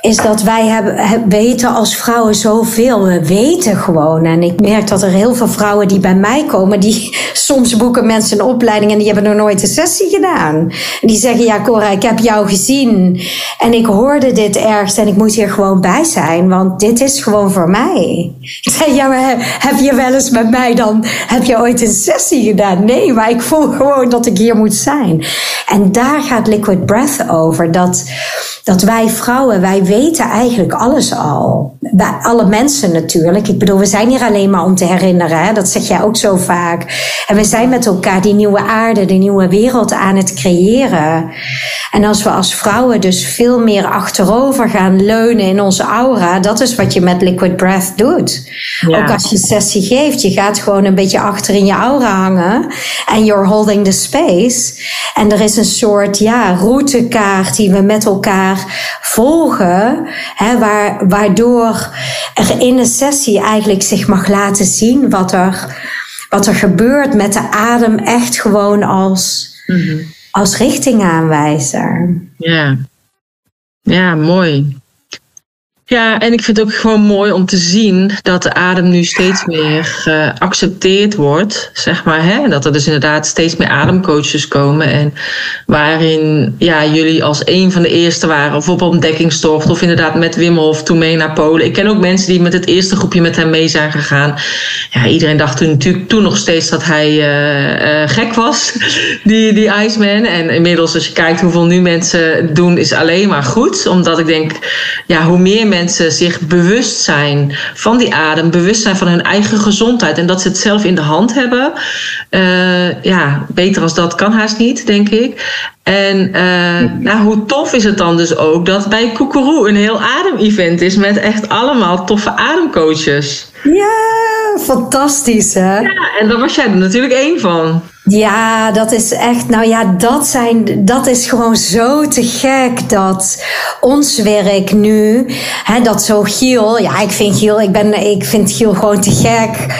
is dat wij hebben, weten als vrouwen zoveel. We weten gewoon. En ik merk dat er heel veel vrouwen die bij mij komen, die soms boeken mensen een opleiding en die hebben nog nooit een sessie gedaan. En die zeggen, ja Cora, ik heb jou gezien en ik hoorde dit ergens en ik moet hier gewoon bij zijn, want dit is gewoon voor mij. Zei, ja, heb je wel eens met mij dan, heb je ooit een sessie gedaan? Nee, maar ik voel gewoon dat ik hier moet zijn. En daar gaat Liquid Breath over. Dat, dat wij vrouwen, wij eigenlijk alles al. Bij alle mensen natuurlijk. Ik bedoel, we zijn hier alleen maar om te herinneren. Hè? Dat zeg jij ook zo vaak. En we zijn met elkaar die nieuwe aarde, die nieuwe wereld aan het creëren. En als we als vrouwen dus veel meer achterover gaan leunen in onze aura, dat is wat je met Liquid Breath doet. Ook als je een sessie geeft, je gaat gewoon een beetje achter in je aura hangen en you're holding the space. En er is een soort ja, routekaart die we met elkaar volgen, hè, waar, waardoor er in een sessie eigenlijk zich mag laten zien wat er, wat er gebeurt met de adem echt gewoon als, mm als richtingaanwijzer. Ja. ja, mooi. Ja, en ik vind het ook gewoon mooi om te zien dat de adem nu steeds meer geaccepteerd wordt, zeg maar. Hè? Dat er dus inderdaad steeds meer ademcoaches komen. En waarin ja, jullie als een van de eerste waren, of op ontdekkingstocht, of inderdaad met Wim Hof toen mee naar Polen. Ik ken ook mensen die met het eerste groepje met hem mee zijn gegaan. Ja, iedereen dacht toen, natuurlijk toen nog steeds dat hij uh, uh, gek was, die, die Iceman. En inmiddels, als je kijkt hoeveel nu mensen doen, is alleen maar goed. Omdat ik denk, ja, hoe meer mensen mensen zich bewust zijn van die adem, bewust zijn van hun eigen gezondheid en dat ze het zelf in de hand hebben. Uh, ja, beter als dat kan haast niet, denk ik. En uh, nou, hoe tof is het dan dus ook dat bij Koekeroe een heel adem-event is met echt allemaal toffe ademcoaches. Ja, fantastisch hè? Ja, en daar was jij er natuurlijk één van. Ja, dat is echt, nou ja, dat, zijn, dat is gewoon zo te gek dat ons werk nu, hè, dat zo Giel, ja, ik vind Giel, ik, ben, ik vind Giel gewoon te gek.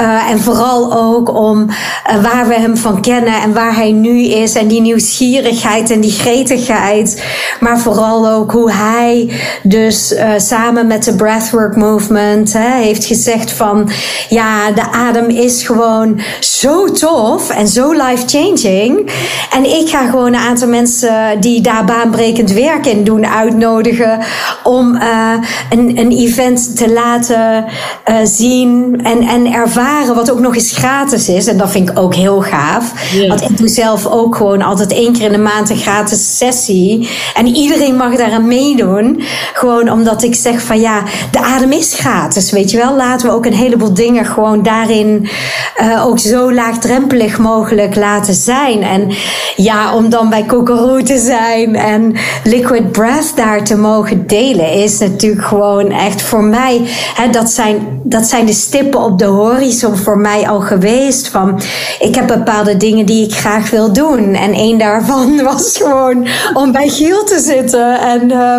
Uh, en vooral ook om uh, waar we hem van kennen en waar hij nu is en die nieuwsgierigheid en die gretigheid. Maar vooral ook hoe hij dus uh, samen met de Breathwork Movement heeft gezegd van, ja, de adem is gewoon zo tof en zo life-changing. En ik ga gewoon een aantal mensen die daar baanbrekend werk in doen uitnodigen om uh, een, een event te laten uh, zien en, en ervaren, wat ook nog eens gratis is. En dat vind ik ook heel gaaf. Yeah. Want ik doe zelf ook gewoon altijd één keer in de maand een gratis sessie. En iedereen mag daaraan meedoen. Gewoon omdat ik zeg van ja, de adem is gratis, weet je wel. Laten we ook een heleboel dingen gewoon daarin uh, ook zo laagdrempelig mogelijk mogelijk laten zijn. En ja, om dan bij Kokoroo te zijn en Liquid Breath daar te mogen delen, is natuurlijk gewoon echt voor mij. Hè, dat, zijn, dat zijn de stippen op de horizon voor mij al geweest. Van ik heb bepaalde dingen die ik graag wil doen. En één daarvan was gewoon om bij Giel te zitten en uh,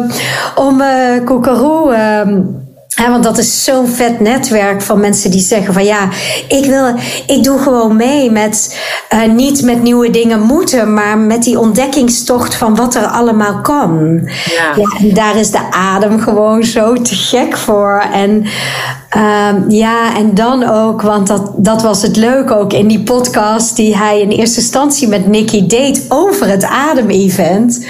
om. Uh, ja, want dat is zo'n vet netwerk van mensen die zeggen van ja, ik wil, ik doe gewoon mee met uh, niet met nieuwe dingen moeten, maar met die ontdekkingstocht van wat er allemaal kan. Ja. ja en daar is de adem gewoon zo te gek voor. En uh, ja, en dan ook, want dat, dat was het leuke ook in die podcast die hij in eerste instantie met Nicky deed over het adem-event.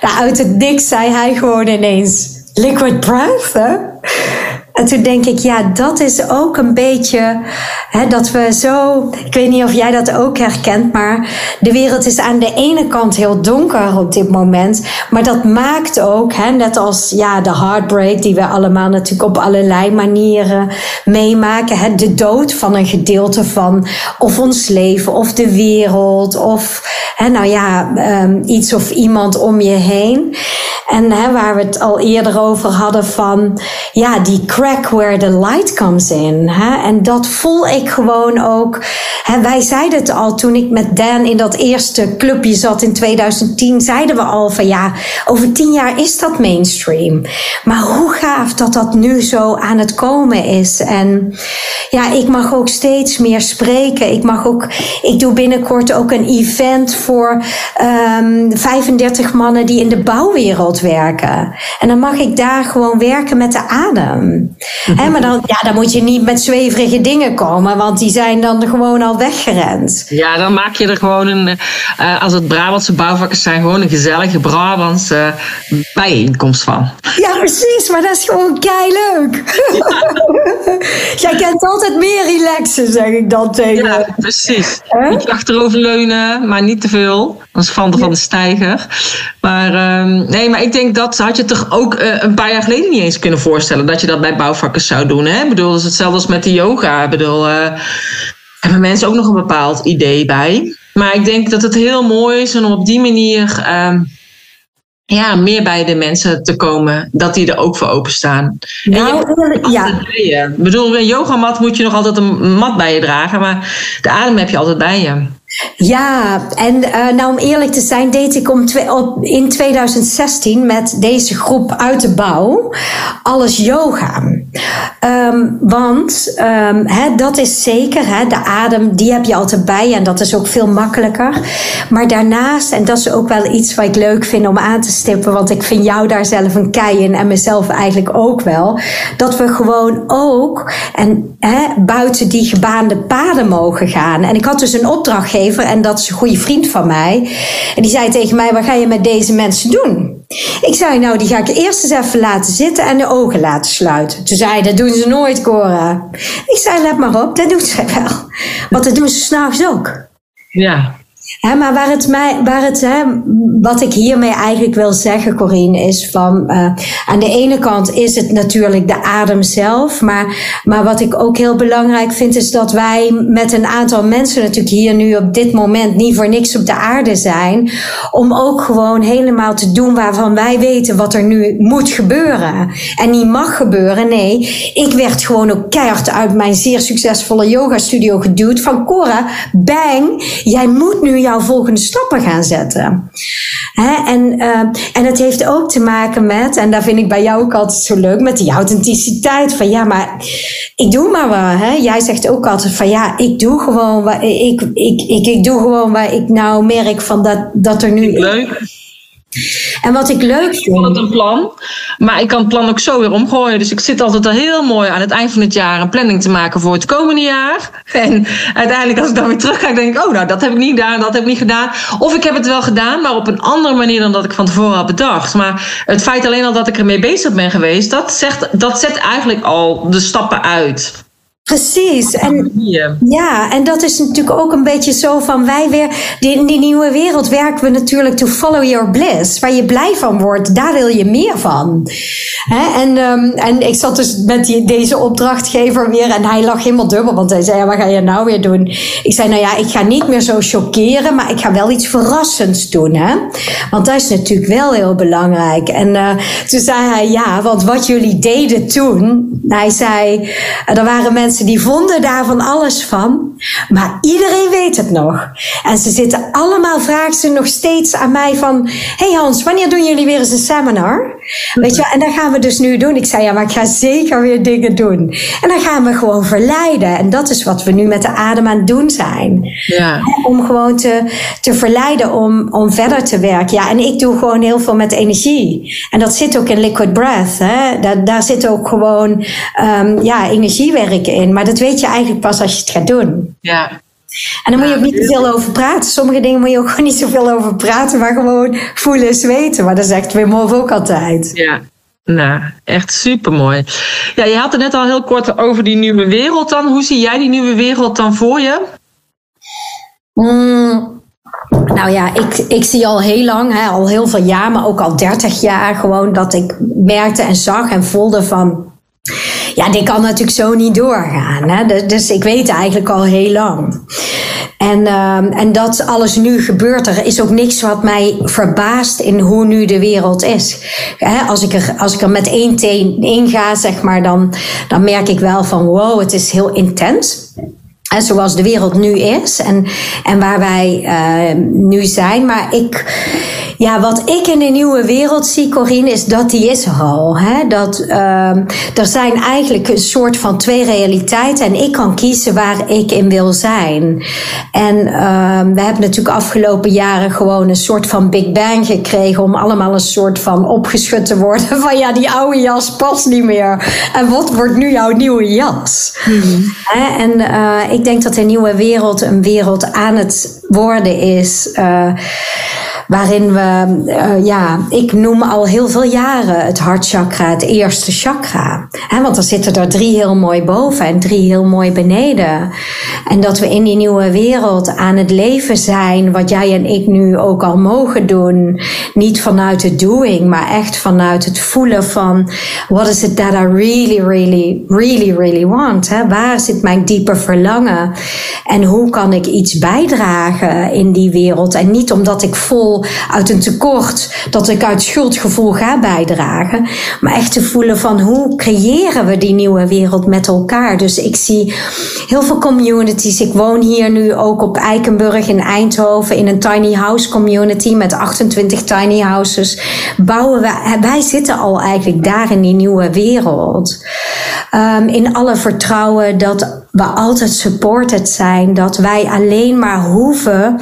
Nou, uit het niks zei hij gewoon ineens liquid breath, hè? En toen denk ik, ja, dat is ook een beetje hè, dat we zo. Ik weet niet of jij dat ook herkent, maar de wereld is aan de ene kant heel donker op dit moment. Maar dat maakt ook, hè, net als ja, de heartbreak, die we allemaal natuurlijk op allerlei manieren meemaken. Hè, de dood van een gedeelte van of ons leven of de wereld of hè, nou ja, um, iets of iemand om je heen. En hè, waar we het al eerder over hadden van ja, die where the light comes in. Hè? En dat voel ik gewoon ook. Hè, wij zeiden het al toen ik met Dan in dat eerste clubje zat in 2010, zeiden we al van ja, over tien jaar is dat mainstream. Maar hoe gaaf dat dat nu zo aan het komen is. En ja, ik mag ook steeds meer spreken. Ik mag ook, ik doe binnenkort ook een event voor um, 35 mannen die in de bouwwereld werken. En dan mag ik daar gewoon werken met de adem. He, maar dan, ja, dan moet je niet met zweverige dingen komen, want die zijn dan gewoon al weggerend. Ja, dan maak je er gewoon een, uh, als het Brabantse bouwvakkers zijn, gewoon een gezellige Brabantse bijeenkomst van. Ja, precies, maar dat is gewoon kei leuk. Jij kent altijd meer relaxen, zeg ik dan tegen. Ja, precies. Huh? Niet achteroverleunen, maar niet te veel. Als van de, van de stijger. Maar um, nee, maar ik denk dat had je toch ook uh, een paar jaar geleden niet eens kunnen voorstellen dat je dat bij bouwvakkers zou doen. Hè? Ik bedoel, dat is hetzelfde als met de yoga. Ik bedoel, uh, hebben mensen ook nog een bepaald idee bij. Maar ik denk dat het heel mooi is om op die manier um, ja, meer bij de mensen te komen. Dat die er ook voor openstaan. Nou, ja. Ik bedoel, een yogamat moet je nog altijd een mat bij je dragen. Maar de adem heb je altijd bij je. Ja, en uh, nou om eerlijk te zijn, deed ik om op, in 2016 met deze groep uit de bouw alles yoga. Um, want um, hè, dat is zeker, hè, de adem, die heb je altijd bij en dat is ook veel makkelijker. Maar daarnaast, en dat is ook wel iets wat ik leuk vind om aan te stippen, want ik vind jou daar zelf een kei in en mezelf eigenlijk ook wel, dat we gewoon ook en, buiten die gebaande paden mogen gaan. En ik had dus een opdracht en dat is een goede vriend van mij. En die zei tegen mij: Wat ga je met deze mensen doen? Ik zei: Nou, die ga ik eerst eens even laten zitten en de ogen laten sluiten. Toen zei hij: Dat doen ze nooit, Cora. Ik zei: Let maar op, dat doen ze wel. Want dat doen ze s'nachts ook. Ja. Maar waar het mij, het, he, wat ik hiermee eigenlijk wil zeggen, Corine, is van uh, aan de ene kant is het natuurlijk de adem zelf, maar, maar wat ik ook heel belangrijk vind, is dat wij met een aantal mensen natuurlijk hier nu op dit moment niet voor niks op de aarde zijn, om ook gewoon helemaal te doen waarvan wij weten wat er nu moet gebeuren. En niet mag gebeuren. Nee, ik werd gewoon ook keihard uit mijn zeer succesvolle yoga studio geduwd van Cora, bang, jij moet nu jouw volgende stappen gaan zetten. Hè? En, uh, en het heeft ook te maken met, en daar vind ik bij jou ook altijd zo leuk, met die authenticiteit. Van ja, maar ik doe maar wat. Hè? Jij zegt ook altijd van ja, ik doe gewoon wat ik, ik, ik, ik doe gewoon waar ik nou merk van dat, dat er nu. Leuk. En wat ik leuk vind. Ik vond het een plan, maar ik kan het plan ook zo weer omgooien. Dus ik zit altijd al heel mooi aan het eind van het jaar een planning te maken voor het komende jaar. En uiteindelijk, als ik dan weer terug ga, denk ik: oh, nou, dat heb ik niet gedaan, dat heb ik niet gedaan. Of ik heb het wel gedaan, maar op een andere manier dan dat ik van tevoren had bedacht. Maar het feit alleen al dat ik ermee bezig ben geweest, dat, zegt, dat zet eigenlijk al de stappen uit. Precies. En, ja, en dat is natuurlijk ook een beetje zo van wij weer. In die nieuwe wereld werken we natuurlijk to follow your bliss. Waar je blij van wordt, daar wil je meer van. Hè? En, um, en ik zat dus met die, deze opdrachtgever weer en hij lag helemaal dubbel. Want hij zei: ja, Wat ga je nou weer doen? Ik zei: Nou ja, ik ga niet meer zo chockeren, maar ik ga wel iets verrassends doen. Hè? Want dat is natuurlijk wel heel belangrijk. En uh, toen zei hij: Ja, want wat jullie deden toen. Hij zei: Er waren mensen die vonden daar van alles van. Maar iedereen weet het nog. En ze zitten allemaal, vragen ze nog steeds aan mij van... hey Hans, wanneer doen jullie weer eens een seminar? Weet je, en dat gaan we dus nu doen. Ik zei, ja, maar ik ga zeker weer dingen doen. En dan gaan we gewoon verleiden. En dat is wat we nu met de adem aan het doen zijn. Ja. Om gewoon te, te verleiden om, om verder te werken. Ja, en ik doe gewoon heel veel met energie. En dat zit ook in Liquid Breath. Hè? Daar, daar zit ook gewoon um, ja, energiewerk in. Maar dat weet je eigenlijk pas als je het gaat doen. Ja. En dan moet je ook niet te veel over praten. Sommige dingen moet je ook gewoon niet zoveel over praten, maar gewoon voelen en weten. Maar dat zegt Wim Hof ook altijd. Ja. Nou, echt super mooi. Ja, je had het net al heel kort over die nieuwe wereld dan. Hoe zie jij die nieuwe wereld dan voor je? Mm, nou ja, ik, ik zie al heel lang, hè, al heel veel jaar, maar ook al 30 jaar gewoon dat ik merkte en zag en voelde van. Ja, dit kan natuurlijk zo niet doorgaan. Hè? Dus, dus ik weet eigenlijk al heel lang. En, uh, en dat alles nu gebeurt, er is ook niks wat mij verbaast in hoe nu de wereld is. als, ik er, als ik er met één teen in ga, zeg maar, dan, dan merk ik wel van wow, het is heel intens. En zoals de wereld nu is en, en waar wij uh, nu zijn. Maar ik, ja, wat ik in de nieuwe wereld zie, Corine, is dat die is er al. Hè? Dat, uh, er zijn eigenlijk een soort van twee realiteiten en ik kan kiezen waar ik in wil zijn. En uh, we hebben natuurlijk afgelopen jaren gewoon een soort van Big Bang gekregen om allemaal een soort van opgeschud te worden van ja, die oude jas past niet meer. En wat wordt nu jouw nieuwe jas? Mm -hmm. En uh, ik denk dat de nieuwe wereld een wereld aan het worden is. Uh, waarin we, uh, ja, ik noem al heel veel jaren het hartchakra, het eerste chakra. He, want er zitten er drie heel mooi boven en drie heel mooi beneden. En dat we in die nieuwe wereld aan het leven zijn, wat jij en ik nu ook al mogen doen. Niet vanuit het doing, maar echt vanuit het voelen van what is it that I really, really, really, really want? He, waar zit mijn diepe verlangen? En hoe kan ik iets bijdragen in die wereld? En niet omdat ik vol uit een tekort, dat ik uit schuldgevoel ga bijdragen. Maar echt te voelen van hoe creëren we die nieuwe wereld met elkaar. Dus ik zie heel veel communities. Ik woon hier nu ook op Eikenburg in Eindhoven in een tiny house community met 28 tiny houses. Bouwen we, wij zitten al eigenlijk daar in die nieuwe wereld. Um, in alle vertrouwen dat we altijd supported zijn. Dat wij alleen maar hoeven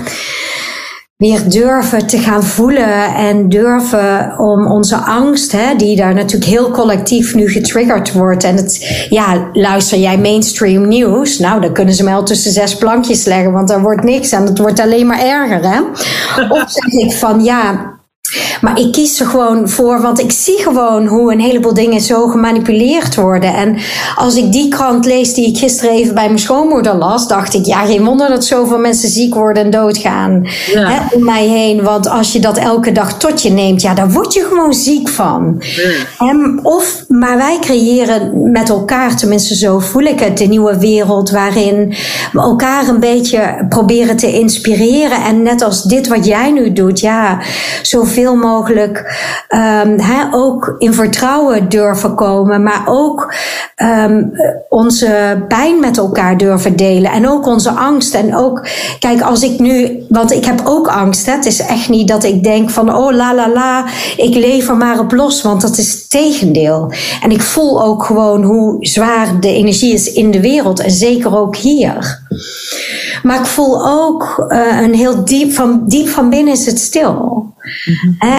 weer durven te gaan voelen en durven om onze angst, hè, die daar natuurlijk heel collectief nu getriggerd wordt. En het, ja, luister jij mainstream nieuws? Nou, dan kunnen ze mij al tussen zes plankjes leggen, want er wordt niks en het wordt alleen maar erger, hè? Of zeg ik van ja, maar ik kies er gewoon voor, want ik zie gewoon hoe een heleboel dingen zo gemanipuleerd worden. En als ik die krant lees die ik gisteren even bij mijn schoonmoeder las, dacht ik, ja, geen wonder dat zoveel mensen ziek worden en doodgaan ja. hè, om mij heen. Want als je dat elke dag tot je neemt, ja, daar word je gewoon ziek van. Ja. En of, maar wij creëren met elkaar, tenminste zo voel ik het, de nieuwe wereld waarin we elkaar een beetje proberen te inspireren. En net als dit wat jij nu doet, ja, zoveel zoveel mogelijk um, ook in vertrouwen durven komen, maar ook um, onze pijn met elkaar durven delen en ook onze angst. En ook, kijk, als ik nu, want ik heb ook angst, het is echt niet dat ik denk van, oh la la la, ik leef maar op los, want dat is het tegendeel. En ik voel ook gewoon hoe zwaar de energie is in de wereld en zeker ook hier. Maar ik voel ook uh, een heel diep van, diep van binnen is het stil.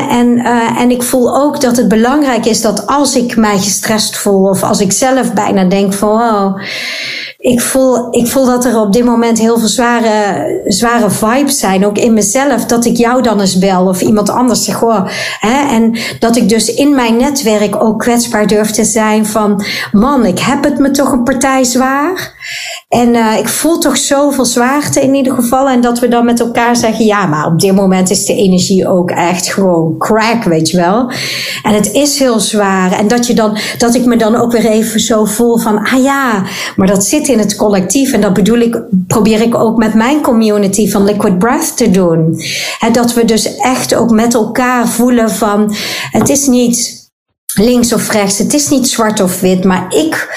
En, uh, en ik voel ook dat het belangrijk is dat als ik mij gestrest voel of als ik zelf bijna denk van wow, ik voel, ik voel dat er op dit moment heel veel zware, zware vibes zijn, ook in mezelf, dat ik jou dan eens bel of iemand anders zeg, hè, en dat ik dus in mijn netwerk ook kwetsbaar durf te zijn van, man, ik heb het me toch een partij zwaar. En uh, ik voel toch zoveel zwaarte in ieder geval. En dat we dan met elkaar zeggen: ja, maar op dit moment is de energie ook echt gewoon crack, weet je wel. En het is heel zwaar. En dat, je dan, dat ik me dan ook weer even zo voel van: ah ja, maar dat zit in het collectief. En dat bedoel ik, probeer ik ook met mijn community van Liquid Breath te doen. En dat we dus echt ook met elkaar voelen van: het is niet links of rechts. Het is niet zwart of wit, maar ik,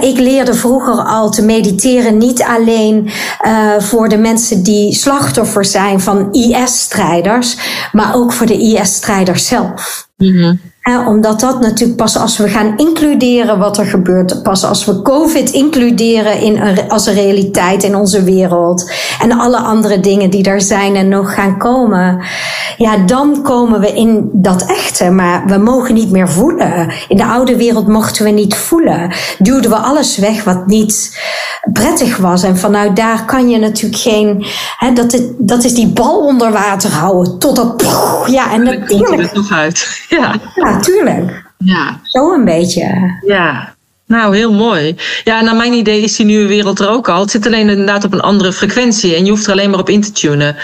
ik leerde vroeger al te mediteren niet alleen uh, voor de mensen die slachtoffer zijn van IS-strijders, maar ook voor de IS-strijders zelf. -hmm omdat dat natuurlijk pas als we gaan includeren wat er gebeurt, pas als we COVID includeren in een, als een realiteit in onze wereld en alle andere dingen die er zijn en nog gaan komen, ja, dan komen we in dat echte. Maar we mogen niet meer voelen. In de oude wereld mochten we niet voelen. Duwden we alles weg wat niet prettig was. En vanuit daar kan je natuurlijk geen, hè, dat, het, dat is die bal onder water houden totdat, ja, en natuurlijk. komt het nog uit. Ja. ja tuurlijk. Ja. Zo een beetje. Ja, nou, heel mooi. Ja, naar mijn idee is die nieuwe wereld er ook al. Het zit alleen inderdaad op een andere frequentie. En je hoeft er alleen maar op in te tunen.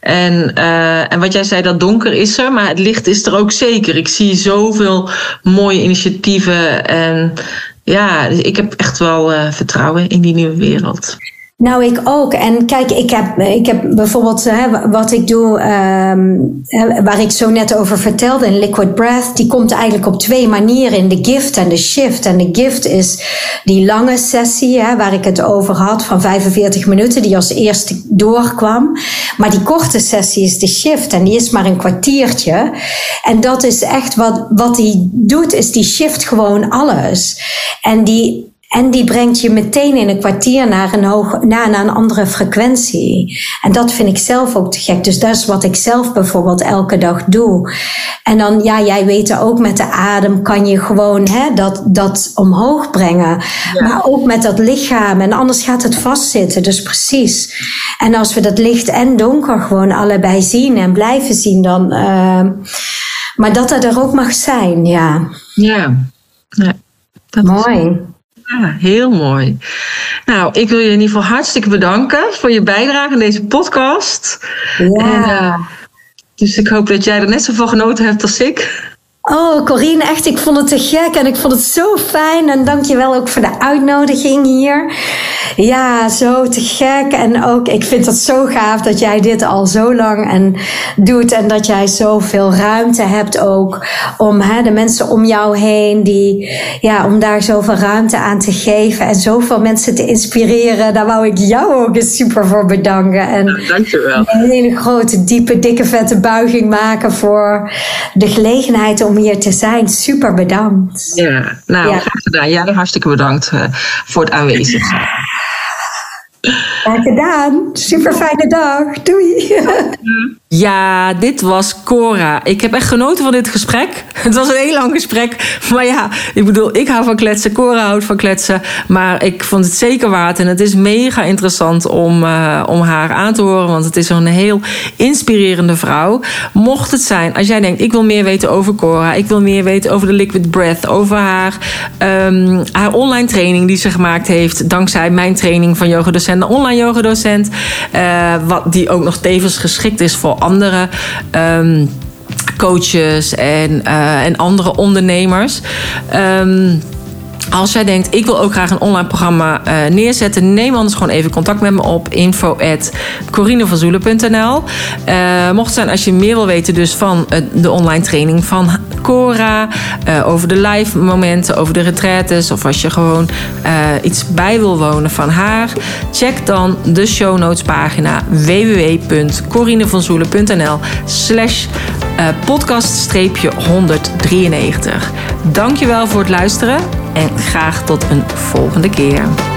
En, uh, en wat jij zei, dat donker is er. Maar het licht is er ook zeker. Ik zie zoveel mooie initiatieven. En ja, ik heb echt wel uh, vertrouwen in die nieuwe wereld. Nou, ik ook. En kijk, ik heb, ik heb bijvoorbeeld hè, wat ik doe, um, waar ik zo net over vertelde, in Liquid Breath, die komt eigenlijk op twee manieren in de gift en de shift. En de gift is die lange sessie, hè, waar ik het over had, van 45 minuten, die als eerste doorkwam. Maar die korte sessie is de shift en die is maar een kwartiertje. En dat is echt wat, wat die doet, is die shift gewoon alles. En die en die brengt je meteen in een kwartier naar een, hoog, naar, naar een andere frequentie. En dat vind ik zelf ook te gek. Dus dat is wat ik zelf bijvoorbeeld elke dag doe. En dan, ja, jij weet ook met de adem kan je gewoon hè, dat, dat omhoog brengen. Maar ook met dat lichaam. En anders gaat het vastzitten. Dus precies. En als we dat licht en donker gewoon allebei zien en blijven zien, dan. Uh, maar dat dat er ook mag zijn, ja. Ja. ja. Dat Mooi. Ja, heel mooi. Nou, ik wil je in ieder geval hartstikke bedanken voor je bijdrage in deze podcast. Ja. En, uh, dus ik hoop dat jij er net zoveel genoten hebt als ik. Oh, Corine, echt, ik vond het te gek en ik vond het zo fijn. En dank je wel ook voor de uitnodiging hier. Ja, zo te gek. En ook, ik vind het zo gaaf dat jij dit al zo lang en doet. En dat jij zoveel ruimte hebt ook om hè, de mensen om jou heen, die, ja, om daar zoveel ruimte aan te geven. En zoveel mensen te inspireren. Daar wou ik jou ook eens super voor bedanken. En ja, dank je wel. Een hele grote, diepe, dikke, vette buiging maken voor de gelegenheid om om hier te zijn. Super bedankt. Ja, nou, ja. graag gedaan. Jij hartstikke bedankt uh, voor het aanwezig zijn. Graag gedaan. Super fijne dag. Doei. Ja, dit was Cora. Ik heb echt genoten van dit gesprek. Het was een heel lang gesprek. Maar ja, ik bedoel, ik hou van kletsen. Cora houdt van kletsen. Maar ik vond het zeker waard. En het is mega interessant om, uh, om haar aan te horen. Want het is een heel inspirerende vrouw. Mocht het zijn, als jij denkt, ik wil meer weten over Cora. Ik wil meer weten over de Liquid Breath. Over haar, um, haar online training die ze gemaakt heeft. Dankzij mijn training van yoga docent, de online yoga docent. Uh, wat, die ook nog tevens geschikt is voor andere um, coaches en, uh, en andere ondernemers. Um, als jij denkt, ik wil ook graag een online programma uh, neerzetten, neem anders gewoon even contact met me op. info uh, Mocht zijn als je meer wil weten dus van uh, de online training van Cora, over de live momenten, over de retraites, of als je gewoon iets bij wil wonen van haar, check dan de show notes pagina www.corinevanzoelen.nl slash podcast-193. Dankjewel voor het luisteren en graag tot een volgende keer.